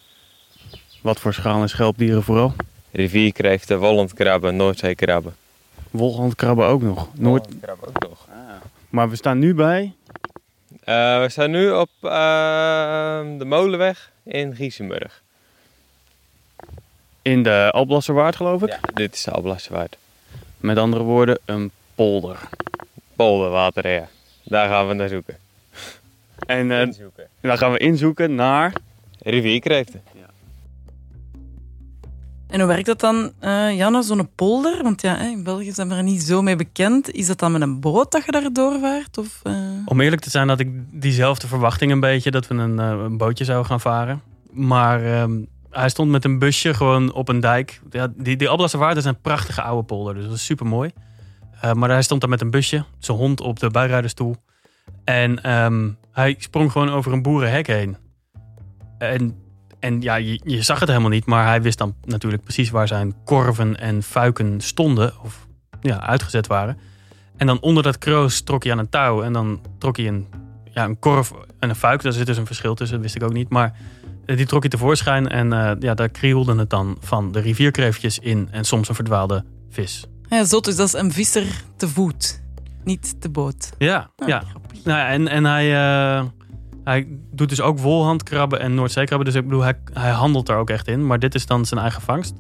Wat voor schaal- en schelpdieren vooral? Rivierkreeften, wollandkrabben, Noordzeekrabben. Wollandkrabben ook nog? Noord... Wollandkrabben ook nog. Ah. Maar we staan nu bij? Uh, we staan nu op uh, de Molenweg in Giesenburg. In de Alblasserwaard geloof ik? Ja, dit is de Alblasserwaard. Met andere woorden, een polder. Polderwater, ja. Daar gaan we naar zoeken. En uh, inzoeken. dan gaan we inzoeken naar... Rivierkreeften. Ja. En hoe werkt dat dan, uh, Janne, zo'n polder? Want ja, in België zijn we er niet zo mee bekend. Is dat dan met een boot dat je daar doorvaart? Of, uh... Om eerlijk te zijn had ik diezelfde verwachting een beetje... dat we een, uh, een bootje zouden gaan varen. Maar ehm, hij stond met een busje gewoon op een dijk. Ja, die, die is een prachtige oude polder, dus dat is super mooi. Maar hij stond daar met een busje, zijn hond op de bijrijdersstoel. En um, hij sprong gewoon over een boerenhek heen. En en ja, je, zag het helemaal niet, maar hij wist dan natuurlijk precies waar zijn korven en fuiken stonden, of ja, uitgezet waren. En dan onder dat kroos trok hij aan een touw en dan trok hij een, ja, een korf en een fuik. Daar zit dus een verschil tussen, dat wist ik ook niet. Maar die trok hij tevoorschijn en uh, ja, daar krielde het dan van de rivierkreeftjes in en soms een verdwaalde vis. Ja, zot, dus dat is een visser te voet, niet te boot. Ja, Ah, ja. Nou, ja en, en hij... Uh, hij doet dus ook wolhandkrabben en Noordzeekrabben. Dus ik bedoel, hij, hij handelt er ook echt in. Maar dit is dan zijn eigen vangst.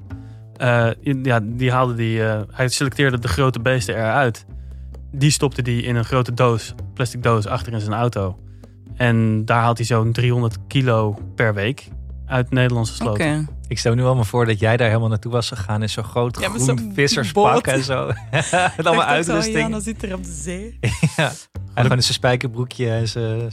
Uh, ja, die haalde die, uh, hij selecteerde de grote beesten eruit. Die stopte hij in een grote doos, plastic doos, achter in zijn auto. En daar haalt hij zo'n 300 kilo per week uit Nederlandse sloten. Okay. Ik stel nu allemaal voor dat jij daar helemaal naartoe was gegaan in zo'n groot ja, groen zo visserspak en zo. Met allemaal uitrusting. Ja, dan zit er op de zee. ja. En gewoon zijn spijkerbroekje en zijn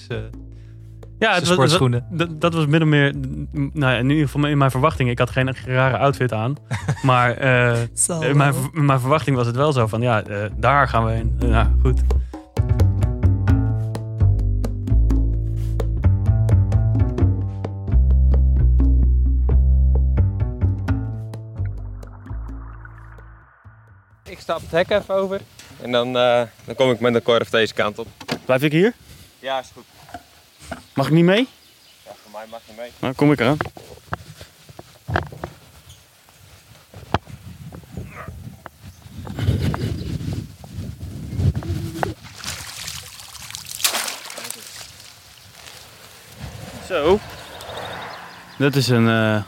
ja, het was, dat, dat was min of meer, nou, in ieder geval in mijn verwachting. Ik had geen rare outfit aan. Maar uh, in, mijn, in mijn verwachting was het wel zo van, ja, uh, daar gaan we heen. Ja, goed. Stap het hek even over. En dan, uh, dan kom ik met de korf deze kant op. Blijf ik hier? Ja, is goed. Mag ik niet mee? Ja, Van mij mag je mee. Nou, kom ik eraan. Zo. Dat is een eh,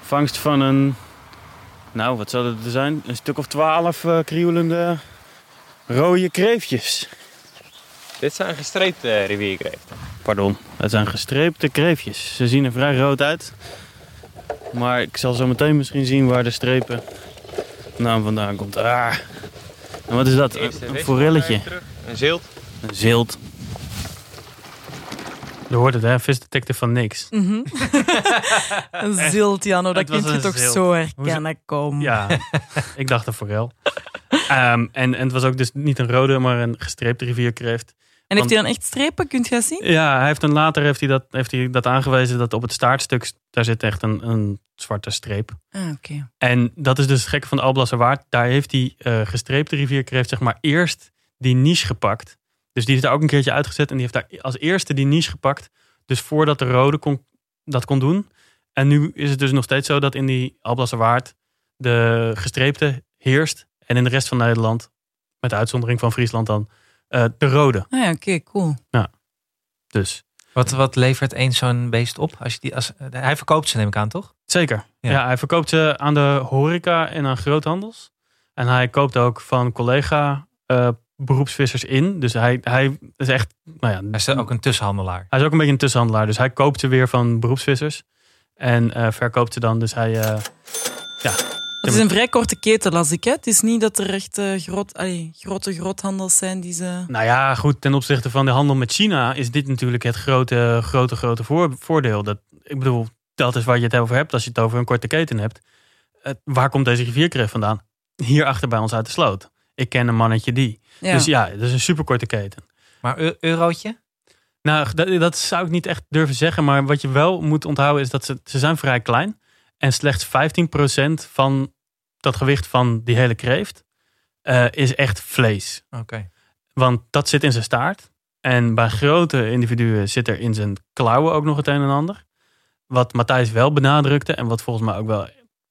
vangst van een... Nou, wat zou dat er zijn? Een stuk of twaalf eh krioelende rode kreeftjes. Dit zijn gestreepte rivierkreeften. Pardon, het zijn gestreepte kreeftjes. Ze zien er vrij rood uit. Maar ik zal zo meteen misschien zien waar de strepen naam vandaan komt. Ah. En wat is dat? Een, forelletje. Een zilt. Een zilt. Je hoort het, hè? Visdetective van niks. Mhm. een zilt, dat kunt je toch zilt. zo herkennen komen. Ja, ik dacht een forel. Ehm, en, en het was ook dus niet een rode, maar een gestreepte rivierkreeft. En heeft hij dan echt strepen? Kunt je dat zien? Ja, hij heeft een, later heeft hij, dat, heeft hij dat aangewezen dat op het staartstuk, daar zit echt een, een zwarte streep. Ah, oké. En dat is dus het gekke van de Alblasserwaard. Daar heeft die eh, gestreepte rivierkreeft zeg maar eerst die niche gepakt. Dus die is daar ook een keertje uitgezet en die heeft daar als eerste die niche gepakt. Dus voordat de rode kon, dat kon doen. En nu is het dus nog steeds zo dat in die Alblasserwaard de gestreepte heerst. En in de rest van Nederland, met de uitzondering van Friesland dan, eh, de rode. Ah ja, oké, cool. Dus Wat, wat levert één zo'n beest op? Als je die, als, hij verkoopt ze, neem ik aan, toch? Zeker. Ja. Ja. hij verkoopt ze aan de horeca en aan groothandels. En hij koopt ook van collega eh, beroepsvissers in. Dus hij, hij is echt, nou ja, Hij is ook een tussenhandelaar. hij is ook een beetje een tussenhandelaar. Dus hij koopt ze weer van beroepsvissers. En eh, verkoopt ze dan. Dus hij, eh, Het is een vrij korte keten, las ik. Hè? Het is niet dat er echt eh, groot, allee, grote groothandels zijn die ze... nou ja, goed, ten opzichte van de handel met China is dit natuurlijk het grote, grote, grote voor- voordeel. Dat, ik bedoel, dat is waar je het over hebt als je het over een korte keten hebt. Eh, waar komt deze rivierkreeft vandaan? Hier achter bij ons uit de sloot. Ik ken een mannetje die. Ja. Dus ja, dat is een superkorte keten. Maar eu- eurotje? Nou, dat, dat zou ik niet echt durven zeggen. Maar wat je wel moet onthouden is dat ze, ze zijn vrij klein. En slechts 15% van dat gewicht van die hele kreeft eh, is echt vlees. Oké. Want dat zit in zijn staart. En bij grote individuen zit er in zijn klauwen ook nog het een en ander. Wat Matthijs wel benadrukte en wat volgens mij ook wel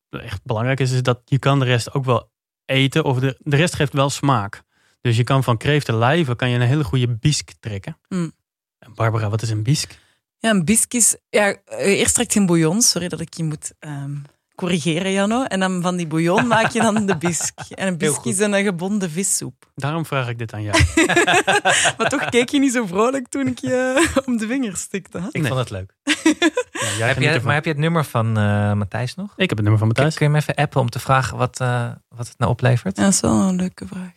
echt belangrijk is, is dat je kan de rest ook wel eten. Of de, de rest geeft wel smaak. Dus je kan van kreeften lijven kan je een hele goede bisk trekken. Mm. En Barbara, wat is een bisk? Ja, een bisk is... Ja, eh, eerst trekt je een bouillon. Sorry dat ik je moet ehm, corrigeren, Jano. En dan van die bouillon maak je dan de bisk. En een bisk is een gebonden vissoep. Daarom vraag ik dit aan jou. Maar toch keek je niet zo vrolijk toen ik je om de vingers stikte. Hè? Ik Nee. vond het leuk. Ja, Heb je, maar heb je het nummer van eh, Matthijs nog? Ik heb het nummer van Matthijs. kun je hem even appen om te vragen wat, eh, wat het nou oplevert? Ja, dat is wel een leuke vraag.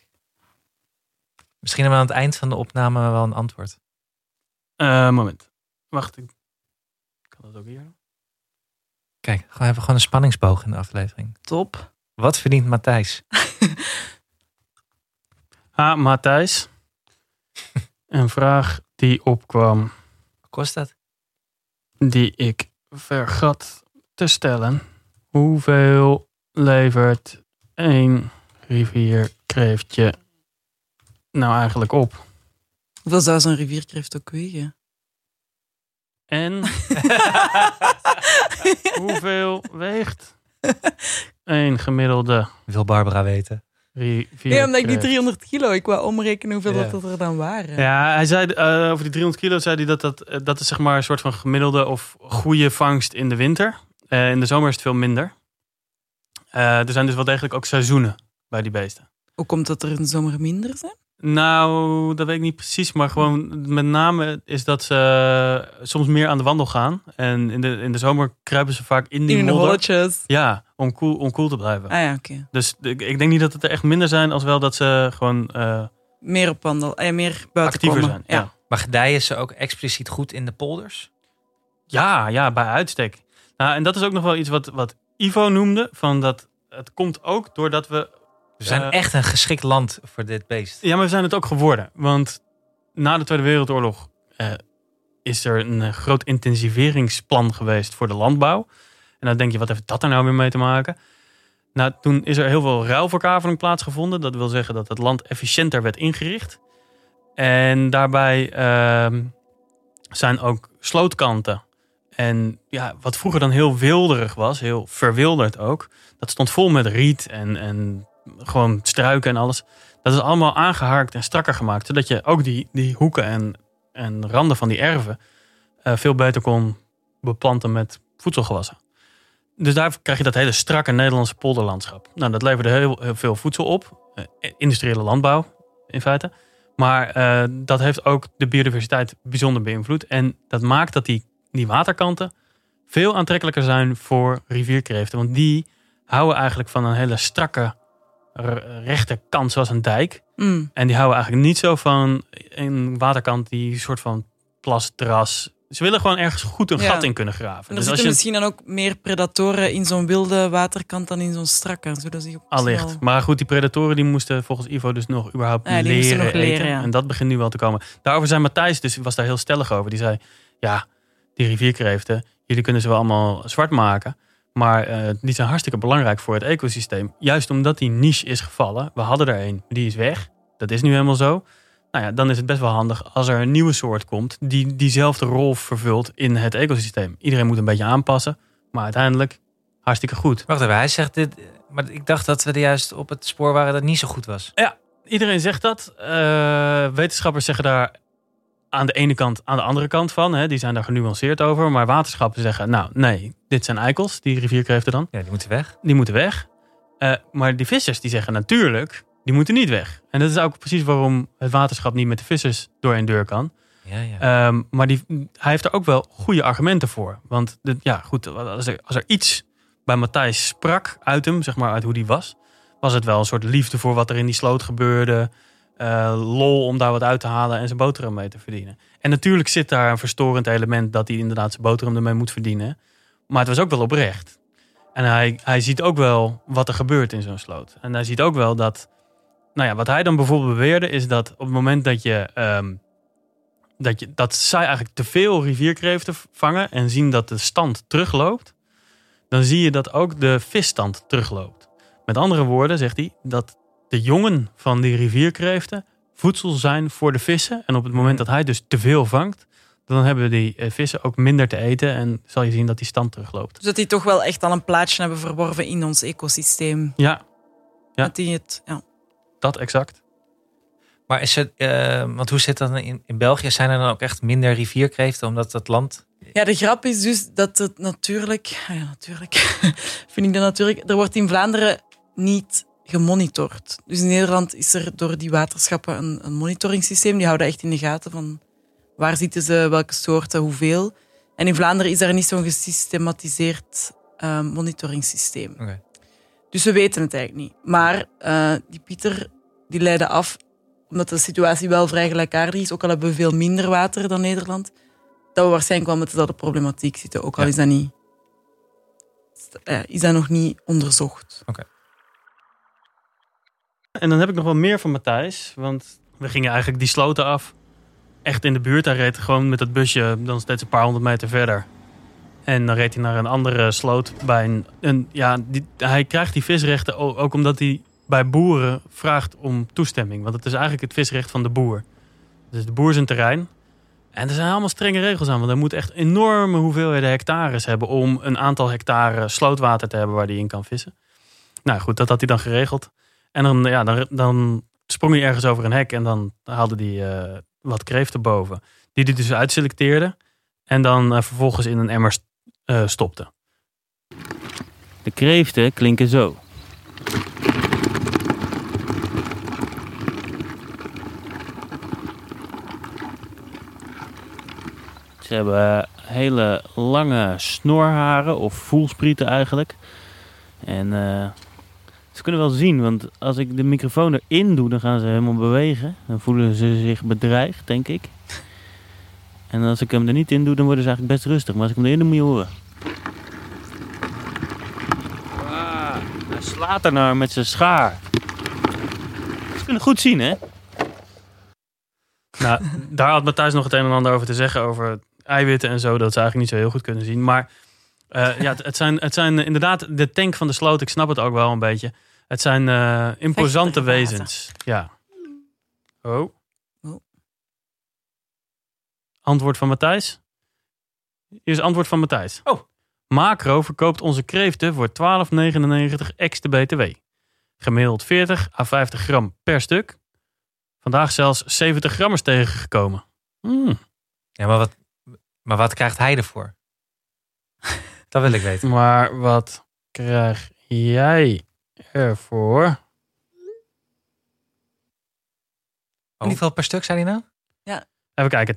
Misschien hebben we aan het eind van de opname wel een antwoord. Eh, moment. Wacht. Ik kan dat ook hier. Kijk, we hebben gewoon een spanningsboog in de aflevering. Top. Wat verdient Matthijs? Ah, Matthijs. een vraag die opkwam. Wat kost dat? die ik vergat te stellen. Hoeveel levert één rivierkreeftje nou eigenlijk op? Hoeveel zou zo'n rivierkreeft ook wegen? En hoeveel weegt één gemiddelde Wil Barbara weten? Nee, omdat ik die 300 kilo, ik wou omrekenen hoeveel Ja. dat er dan waren. Ja, hij zei eh, over die 300 kilo zei hij dat dat, eh, dat is zeg maar een soort van gemiddelde of goede vangst in de winter. Eh, in de zomer is het veel minder. Eh, er zijn dus wel degelijk ook seizoenen bij die beesten. Hoe komt dat er in de zomer minder zijn? Nou, dat weet ik niet precies. Maar gewoon met name is dat ze soms meer aan de wandel gaan. En in de, in de zomer kruipen ze vaak in die In de modder. holletjes. Ja, om cool, om cool te blijven. Ah ja, oké. Dus ik, ik denk niet dat het er echt minder zijn... als wel dat ze gewoon eh, Meer op wandel, eh, meer buiten actiever komen. zijn. Ja. Maar gedijen ze ook expliciet goed in de polders? Ja, ja, bij uitstek. Nou, en dat is ook nog wel iets wat, wat Ivo noemde. Van dat het komt ook doordat we... We zijn Eh, echt een geschikt land voor dit beest. Ja, maar we zijn het ook geworden. Want na de Tweede Wereldoorlog eh, is er een eh, groot intensiveringsplan geweest voor de landbouw. En dan denk je, wat heeft dat er nou weer mee te maken? Nou, toen is er heel veel ruilverkaveling plaatsgevonden. Dat wil zeggen dat het land efficiënter werd ingericht. En daarbij ehm, zijn ook slootkanten En ja, wat vroeger dan heel wilderig was, heel verwilderd ook. Dat stond vol met riet en, en gewoon struiken en alles. Dat is allemaal aangeharkt en strakker gemaakt. Zodat je ook die, die hoeken en, en randen van die erven eh, veel beter kon beplanten met voedselgewassen. Dus daar krijg je dat hele strakke Nederlandse polderlandschap. Nou, dat leverde heel, veel voedsel op. Eh, industriële landbouw, in feite. Maar eh, dat heeft ook de biodiversiteit bijzonder beïnvloed. En dat maakt dat die, die waterkanten veel aantrekkelijker zijn voor rivierkreeften. Want die houden eigenlijk van een hele strakke, rechte kant, zoals een dijk. Mm. En die houden eigenlijk niet zo van een waterkant die soort van plasdras. Ze willen gewoon ergens goed een Ja. gat in kunnen graven. En er Dus als zitten je misschien dan ook meer predatoren in zo'n wilde waterkant dan in zo'n strakke. Zodat ze Allicht. snel- Maar goed, die predatoren die moesten volgens Ivo dus nog überhaupt Ja, leren, moesten nog leren, eten. ja. En dat begint nu wel te komen. Daarover zei Matthijs, dus was daar heel stellig over. Die zei, ja, die rivierkreeften, jullie kunnen ze wel allemaal zwart maken. Maar eh, die zijn hartstikke belangrijk voor het ecosysteem. Juist omdat die niche is gevallen. We hadden er een, die is weg. Dat is nu helemaal zo. Nou ja, dan is het best wel handig als er een nieuwe soort komt... die diezelfde rol vervult in het ecosysteem. Iedereen moet een beetje aanpassen. Maar uiteindelijk hartstikke goed. Wacht even, hij zegt dit. Maar ik dacht dat we er juist op het spoor waren dat het niet zo goed was. Iedereen zegt dat. Eh, wetenschappers zeggen daar aan de ene kant, aan de andere kant van. Hè. Die zijn daar genuanceerd over. Maar waterschappen zeggen, nou nee, dit zijn eikels, die rivierkreeften dan. Ja, die moeten weg. Die moeten weg. Eh, maar die vissers die zeggen natuurlijk, die moeten niet weg. En dat is ook precies waarom het waterschap niet met de vissers door een deur kan. Ja, ja. Ehm, maar die, hij heeft er ook wel goede argumenten voor. Want de, ja, goed, als er, als er iets bij Matthijs sprak uit hem, zeg maar uit hoe die was, was het wel een soort liefde voor wat er in die sloot gebeurde. Eh, lol om daar wat uit te halen en zijn boterham mee te verdienen. En natuurlijk zit daar een verstorend element dat hij inderdaad zijn boterham ermee moet verdienen. Maar het was ook wel oprecht. En hij, hij ziet ook wel wat er gebeurt in zo'n sloot. En hij ziet ook wel dat, nou ja, wat hij dan bijvoorbeeld beweerde is dat op het moment dat je ehm, dat, je, dat zij eigenlijk te veel rivierkreeften vangen en zien dat de stand terugloopt, dan zie je dat ook de visstand terugloopt. Met andere woorden zegt hij dat de jongen van die rivierkreeften voedsel zijn voor de vissen. En op het moment dat hij dus te veel vangt, dan hebben die eh, vissen ook minder te eten en zal je zien dat die stand terugloopt. Dus dat die toch wel echt al een plaatsje hebben verworven in ons ecosysteem. Ja, Ja. Dat die het, ja. dat exact. Maar is het, eh, want hoe zit dat dan in, in België? Zijn er dan ook echt minder rivierkreeften omdat dat land. ja, de grap is dus dat het natuurlijk... ah Ja, natuurlijk. vind ik dat natuurlijk... Er wordt in Vlaanderen niet gemonitord. Dus in Nederland is er door die waterschappen een, een monitoringssysteem. Die houden echt in de gaten van waar zitten ze, welke soorten, hoeveel. En in Vlaanderen is daar niet zo'n gesystematiseerd eh, monitoringssysteem. Dus we weten het eigenlijk niet. Maar eh, die Pieter die leidde af, omdat de situatie wel vrij gelijkaardig is, ook al hebben we veel minder water dan Nederland, dat we waarschijnlijk wel met dezelfde problematiek zitten. Ook al Ja. is dat niet... Is dat nog niet onderzocht. En dan heb ik nog wel meer van Matthijs. Want we gingen eigenlijk die sloten af. Echt in de buurt. Hij reed gewoon met het busje dan steeds een paar honderd meter verder. En dan reed hij naar een andere sloot. Bij een, een, ja, hij krijgt die visrechten ook omdat hij bij boeren vraagt om toestemming. Want het is eigenlijk het visrecht van de boer. Dus de boer zijn terrein. En er zijn allemaal strenge regels aan. Want hij moet echt enorme hoeveelheden hectares hebben... om een aantal hectare slootwater te hebben waar hij in kan vissen. Nou goed, dat had hij dan geregeld. En dan, ja, dan, dan sprong hij ergens over een hek en dan haalde hij eh, wat kreeften boven. Die hij dus uitselecteerde en dan eh, vervolgens in een emmer eh, stopte. De kreeften klinken zo. Ze hebben hele lange snorharen of voelsprieten eigenlijk. En ze kunnen wel zien, want als ik de microfoon erin doe, dan gaan ze helemaal bewegen. Dan voelen ze zich bedreigd, denk ik. En als ik hem er niet in doe, dan worden ze eigenlijk best rustig. Maar als ik hem erin doe, moet je horen. Ah, hij slaat er nou met zijn schaar. Ze kunnen goed zien, hè? Nou, daar had Matthijs nog het een en ander over te zeggen. Over eiwitten en zo, dat ze eigenlijk niet zo heel goed kunnen zien. Maar eh, ja, het, het zijn, het zijn inderdaad de tank van de sloot. Ik snap het ook wel een beetje. Het zijn eh, imposante wezens. Ja. Oh. Oh. Antwoord van Matthijs? Hier is het antwoord van Matthijs. Oh. Macro verkoopt onze kreeften voor 12,99 ex de BTW. Gemiddeld 40 à 50 gram per stuk. Vandaag zelfs 70 grammers tegengekomen. Hmm. Ja, maar wat, maar wat krijgt hij ervoor? Dat wil ik weten. Maar wat krijg jij ervoor? Hoeveel per stuk zei hij nou? Even kijken,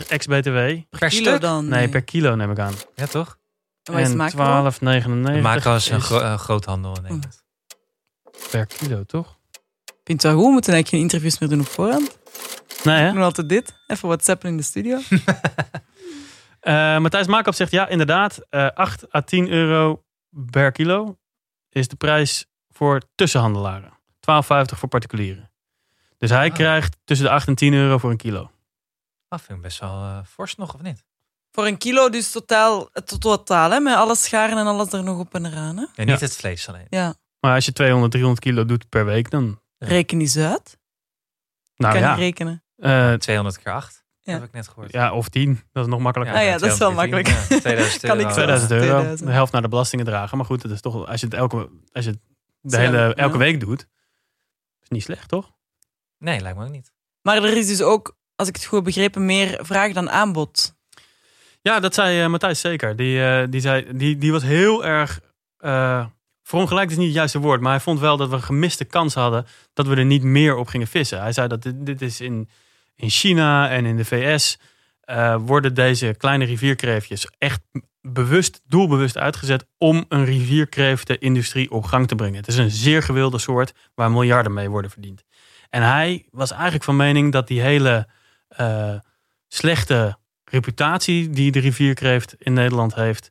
12,99 ex BTW. Per Kilo stuk? dan? Nee, per kilo neem ik aan. Ja, toch? Is En macro? 12,99 De macro is een gro- een groothandel in Nederland. per kilo, toch? Vind je het wel goed? We moeten eigenlijk geen interviews meer doen op voorhand. Nee, hè? We doen altijd dit. Even whatsappen in de studio. Eh, Matthijs Maakop zegt ja, inderdaad. eh 8 à 10 euro per kilo is de prijs voor tussenhandelaren. 12,50 voor particulieren. Dus hij Ah. krijgt tussen de 8 en 10 euro voor een kilo. Dat vind ik best wel eh, fors nog, of niet? Voor een kilo dus totaal, het totaal, hè, met alles scharen en alles er nog op en eraan. Hè? En niet het vlees alleen. Ja, Maar als je 200, 300 kilo doet per week, dan. reken eens uit. Nou kan ja, rekenen. eh, 200 keer 8, Ja. heb ik net gehoord. ja, of 10. Dat is nog makkelijker. Ah ja, dat is wel 210, makkelijk. ja, 2000 Kan ik euro. 2000 euro. 2000. De helft naar de belastingen dragen. Maar goed, het is toch, als je het elke, als je het de hele, ja. elke week doet, is niet slecht, toch? Nee, lijkt me ook niet. Maar er is dus ook, als ik het goed heb begrepen, meer vraag dan aanbod. Ja, dat zei eh, Matthijs zeker. Die, eh, die, zei, die, die was heel erg. eh verongelijkt is niet het juiste woord, maar hij vond wel dat we een gemiste kans hadden dat we er niet meer op gingen vissen. Hij zei dat dit, dit is in, in China en in de VS eh, worden deze kleine rivierkreeftjes echt bewust, doelbewust uitgezet om een rivierkreeftenindustrie op gang te brengen. Het is een zeer gewilde soort waar miljarden mee worden verdiend. En hij was eigenlijk van mening dat die hele eh, slechte reputatie die de rivierkreeft in Nederland heeft,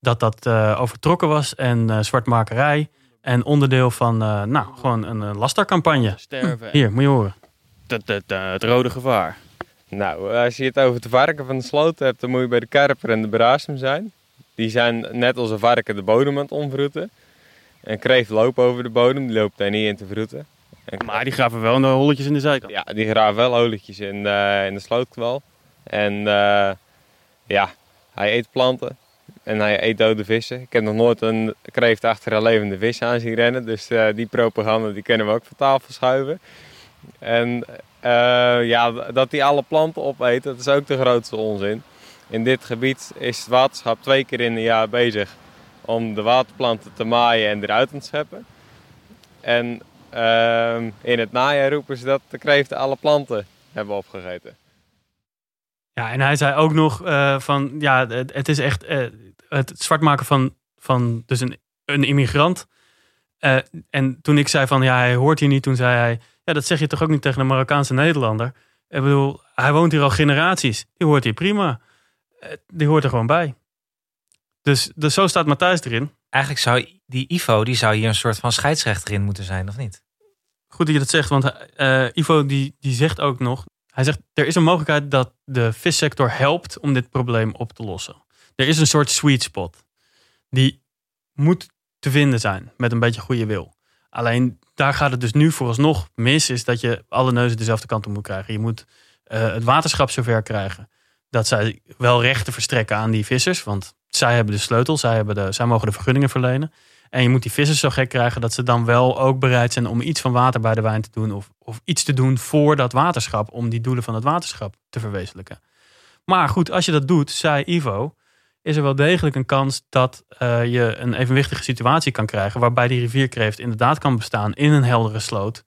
dat dat eh, overtrokken was en eh, zwartmakerij en onderdeel van, nou, gewoon een lastercampagne. Sterven. Hier, moet je horen. Het, eh, het rode gevaar. Nou, als je het over de varken van de sloot hebt, dan moet je bij de karper en de brasem zijn. Die zijn net als een varken de bodem aan het omvroeten. En kreeft lopen over de bodem, die loopt daar niet in te vroeten. En Maar die graven wel de holletjes in de zijkant. Ja, die graven wel olietjes in, eh, in de slootkwal. En eh, ja, hij eet planten en hij eet dode vissen. Ik heb nog nooit een kreeft achter een levende vis aan zien rennen. Dus eh, die propaganda die kunnen we ook van tafel schuiven. En eh, ja, dat hij alle planten opeet, dat is ook de grootste onzin. In dit gebied is het waterschap twee keer in een jaar bezig om de waterplanten te maaien en eruit te scheppen. En ehm, in het najaar roepen ze dat de kreeften alle planten hebben opgegeten. Ja, en hij zei ook nog eh, van, ja, het, is echt eh, het zwart maken van, van dus een, een immigrant. Eh, en toen ik zei van, ja, hij hoort hier niet, toen zei hij, ja, dat zeg je toch ook niet tegen een Marokkaanse Nederlander. Ik bedoel, hij woont hier al generaties. Die hoort hier prima. Eh, die hoort er gewoon bij. Dus, dus zo staat Matthijs erin. Eigenlijk zou die Ivo, die zou hier een soort van scheidsrechter in moeten zijn, of niet? Goed dat je dat zegt, want eh, Ivo die, die zegt ook nog... Hij zegt, er is een mogelijkheid dat de vissector helpt om dit probleem op te lossen. Er is een soort sweet spot. Die moet te vinden zijn met een beetje goede wil. Alleen daar gaat het dus nu vooralsnog mis, is dat je alle neuzen dezelfde kant op moet krijgen. Je moet eh, het waterschap zover krijgen dat zij wel rechten verstrekken aan die vissers. Want zij hebben de sleutel, zij, hebben de, zij mogen de vergunningen verlenen. En je moet die vissers zo gek krijgen dat ze dan wel ook bereid zijn om iets van water bij de wijn te doen. Of, of iets te doen voor dat waterschap. Om die doelen van het waterschap te verwezenlijken. Maar goed, als je dat doet, zei Ivo, is er wel degelijk een kans dat eh, je een evenwichtige situatie kan krijgen. Waarbij die rivierkreeft inderdaad kan bestaan in een heldere sloot.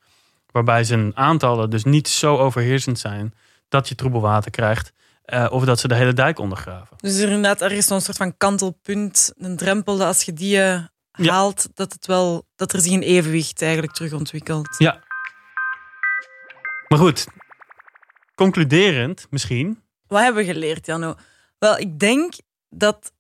Waarbij zijn aantallen dus niet zo overheersend zijn dat je troebel water krijgt. eh, of dat ze de hele dijk ondergraven. Dus er, inderdaad, er is zo'n soort van kantelpunt, een drempel, dat als je die eh, Ja. haalt, dat, het wel, dat er zich een evenwicht eigenlijk terug ontwikkelt. Ja. Maar goed, concluderend misschien. Wat hebben we geleerd, Janno? Wel, ik denk dat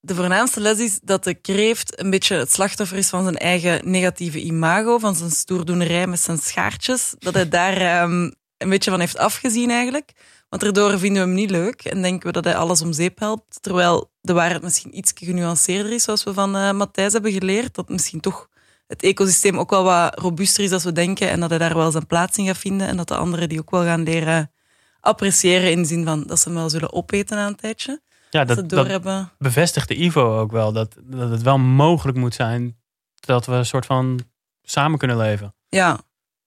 de voornaamste les is dat de kreeft een beetje het slachtoffer is van zijn eigen negatieve imago, van zijn stoerdoenerij met zijn schaartjes. Dat hij daar ehm, een beetje van heeft afgezien eigenlijk. Want daardoor vinden we hem niet leuk en denken we dat hij alles om zeep helpt. Terwijl de waarheid misschien iets genuanceerder is, zoals we van eh Matthijs hebben geleerd. Dat misschien toch het ecosysteem ook wel wat robuuster is dan we denken en dat hij daar wel zijn plaats in gaat vinden. En dat de anderen die ook wel gaan leren appreciëren in de zin van dat ze hem wel zullen opeten na een tijdje. Ja, Dat, dat, bevestigt de Ivo ook wel. Dat, dat het wel mogelijk moet zijn dat we een soort van samen kunnen leven. Ja.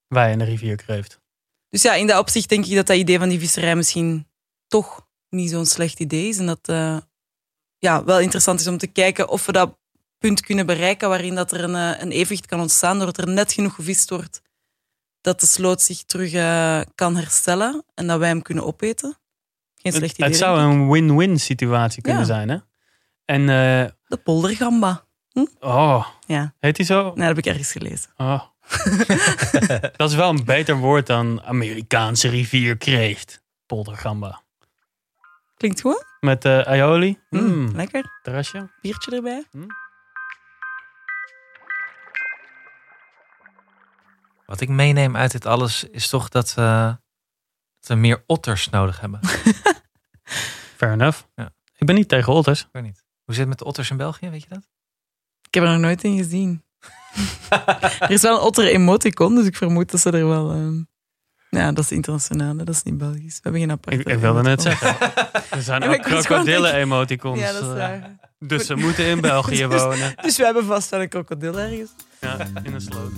Wij en de rivierkreeft. Dus ja, in dat opzicht denk ik dat dat idee van die visserij misschien toch niet zo'n slecht idee is. En dat eh, ja, wel interessant is om te kijken of we dat punt kunnen bereiken waarin dat er een, eh, een evenwicht kan ontstaan, doordat er net genoeg gevist wordt dat de sloot zich terug eh, kan herstellen en dat wij hem kunnen opeten. Geen slecht Het, idee. het zou een win-win situatie kunnen Ja. zijn, hè? En, eh, De poldergamba. oh, Ja, heet die zo? nee, dat heb ik ergens gelezen. Oh. dat is wel een beter woord dan Amerikaanse rivierkreeft. Poldergamba. Klinkt goed? Met eh aioli. Mm, Mm, Lekker. terrasje. Biertje erbij. Wat ik meeneem uit dit alles is toch dat we, dat we meer otters nodig hebben. Fair enough. Ja. Ik ben niet tegen otters. Ik weet niet. Hoe zit het met de otters in België, weet je dat? Ik heb er nog nooit in gezien. er is wel een otter emoticon, dus ik vermoed dat ze er wel... ehm, Ja, dat is internationaal, dat is niet Belgisch. We hebben geen aparte Ik, ik wilde net zeggen. Er zijn ook ik was gewoon krokodillen denken- emoticons. Ja, dat is eh, waar. Dus ze moeten in België Dus- wonen. Dus we hebben vast wel een krokodil ergens. Ja, in een sloot.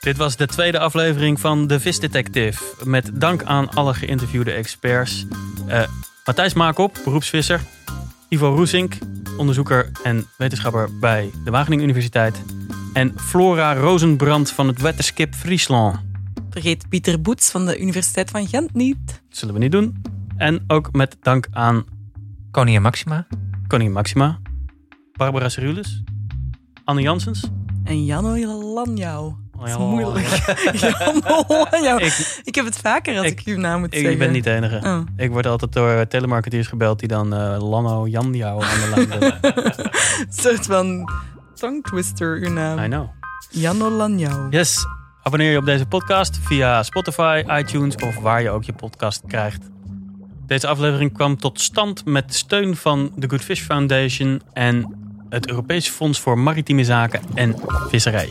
Dit was de tweede aflevering van De Vis Detective. Met dank aan alle geïnterviewde experts. Eh, Matthijs Maakop, beroepsvisser. Ivo Roesink, onderzoeker en wetenschapper bij de Wageningen Universiteit. En Flora Rozenbrand van het Wetenskip Friesland. Vergeet Pieter Boets van de Universiteit van Gent niet. Dat zullen we niet doen. En ook met dank aan Koningin Maxima. Koningin Maxima, Barbara Cerulus, Anne Janssens. En Janno Lanjouw. Dat is Ja. moeilijk. Ik, Ik heb het vaker als ik, Ik- uw naam moet ik zeggen. ben niet de enige. Oh. Ik word altijd door telemarketeers gebeld die dan eh Lano Janjouw aan de lijn willen. Een soort van tongue twister, uw naam. I know. Janno Lanjouw. Yes, abonneer je op deze podcast via Spotify, iTunes of waar je ook je podcast krijgt. Deze aflevering kwam tot stand met steun van de Good Fish Foundation en het Europees Fonds voor Maritieme Zaken en Visserij.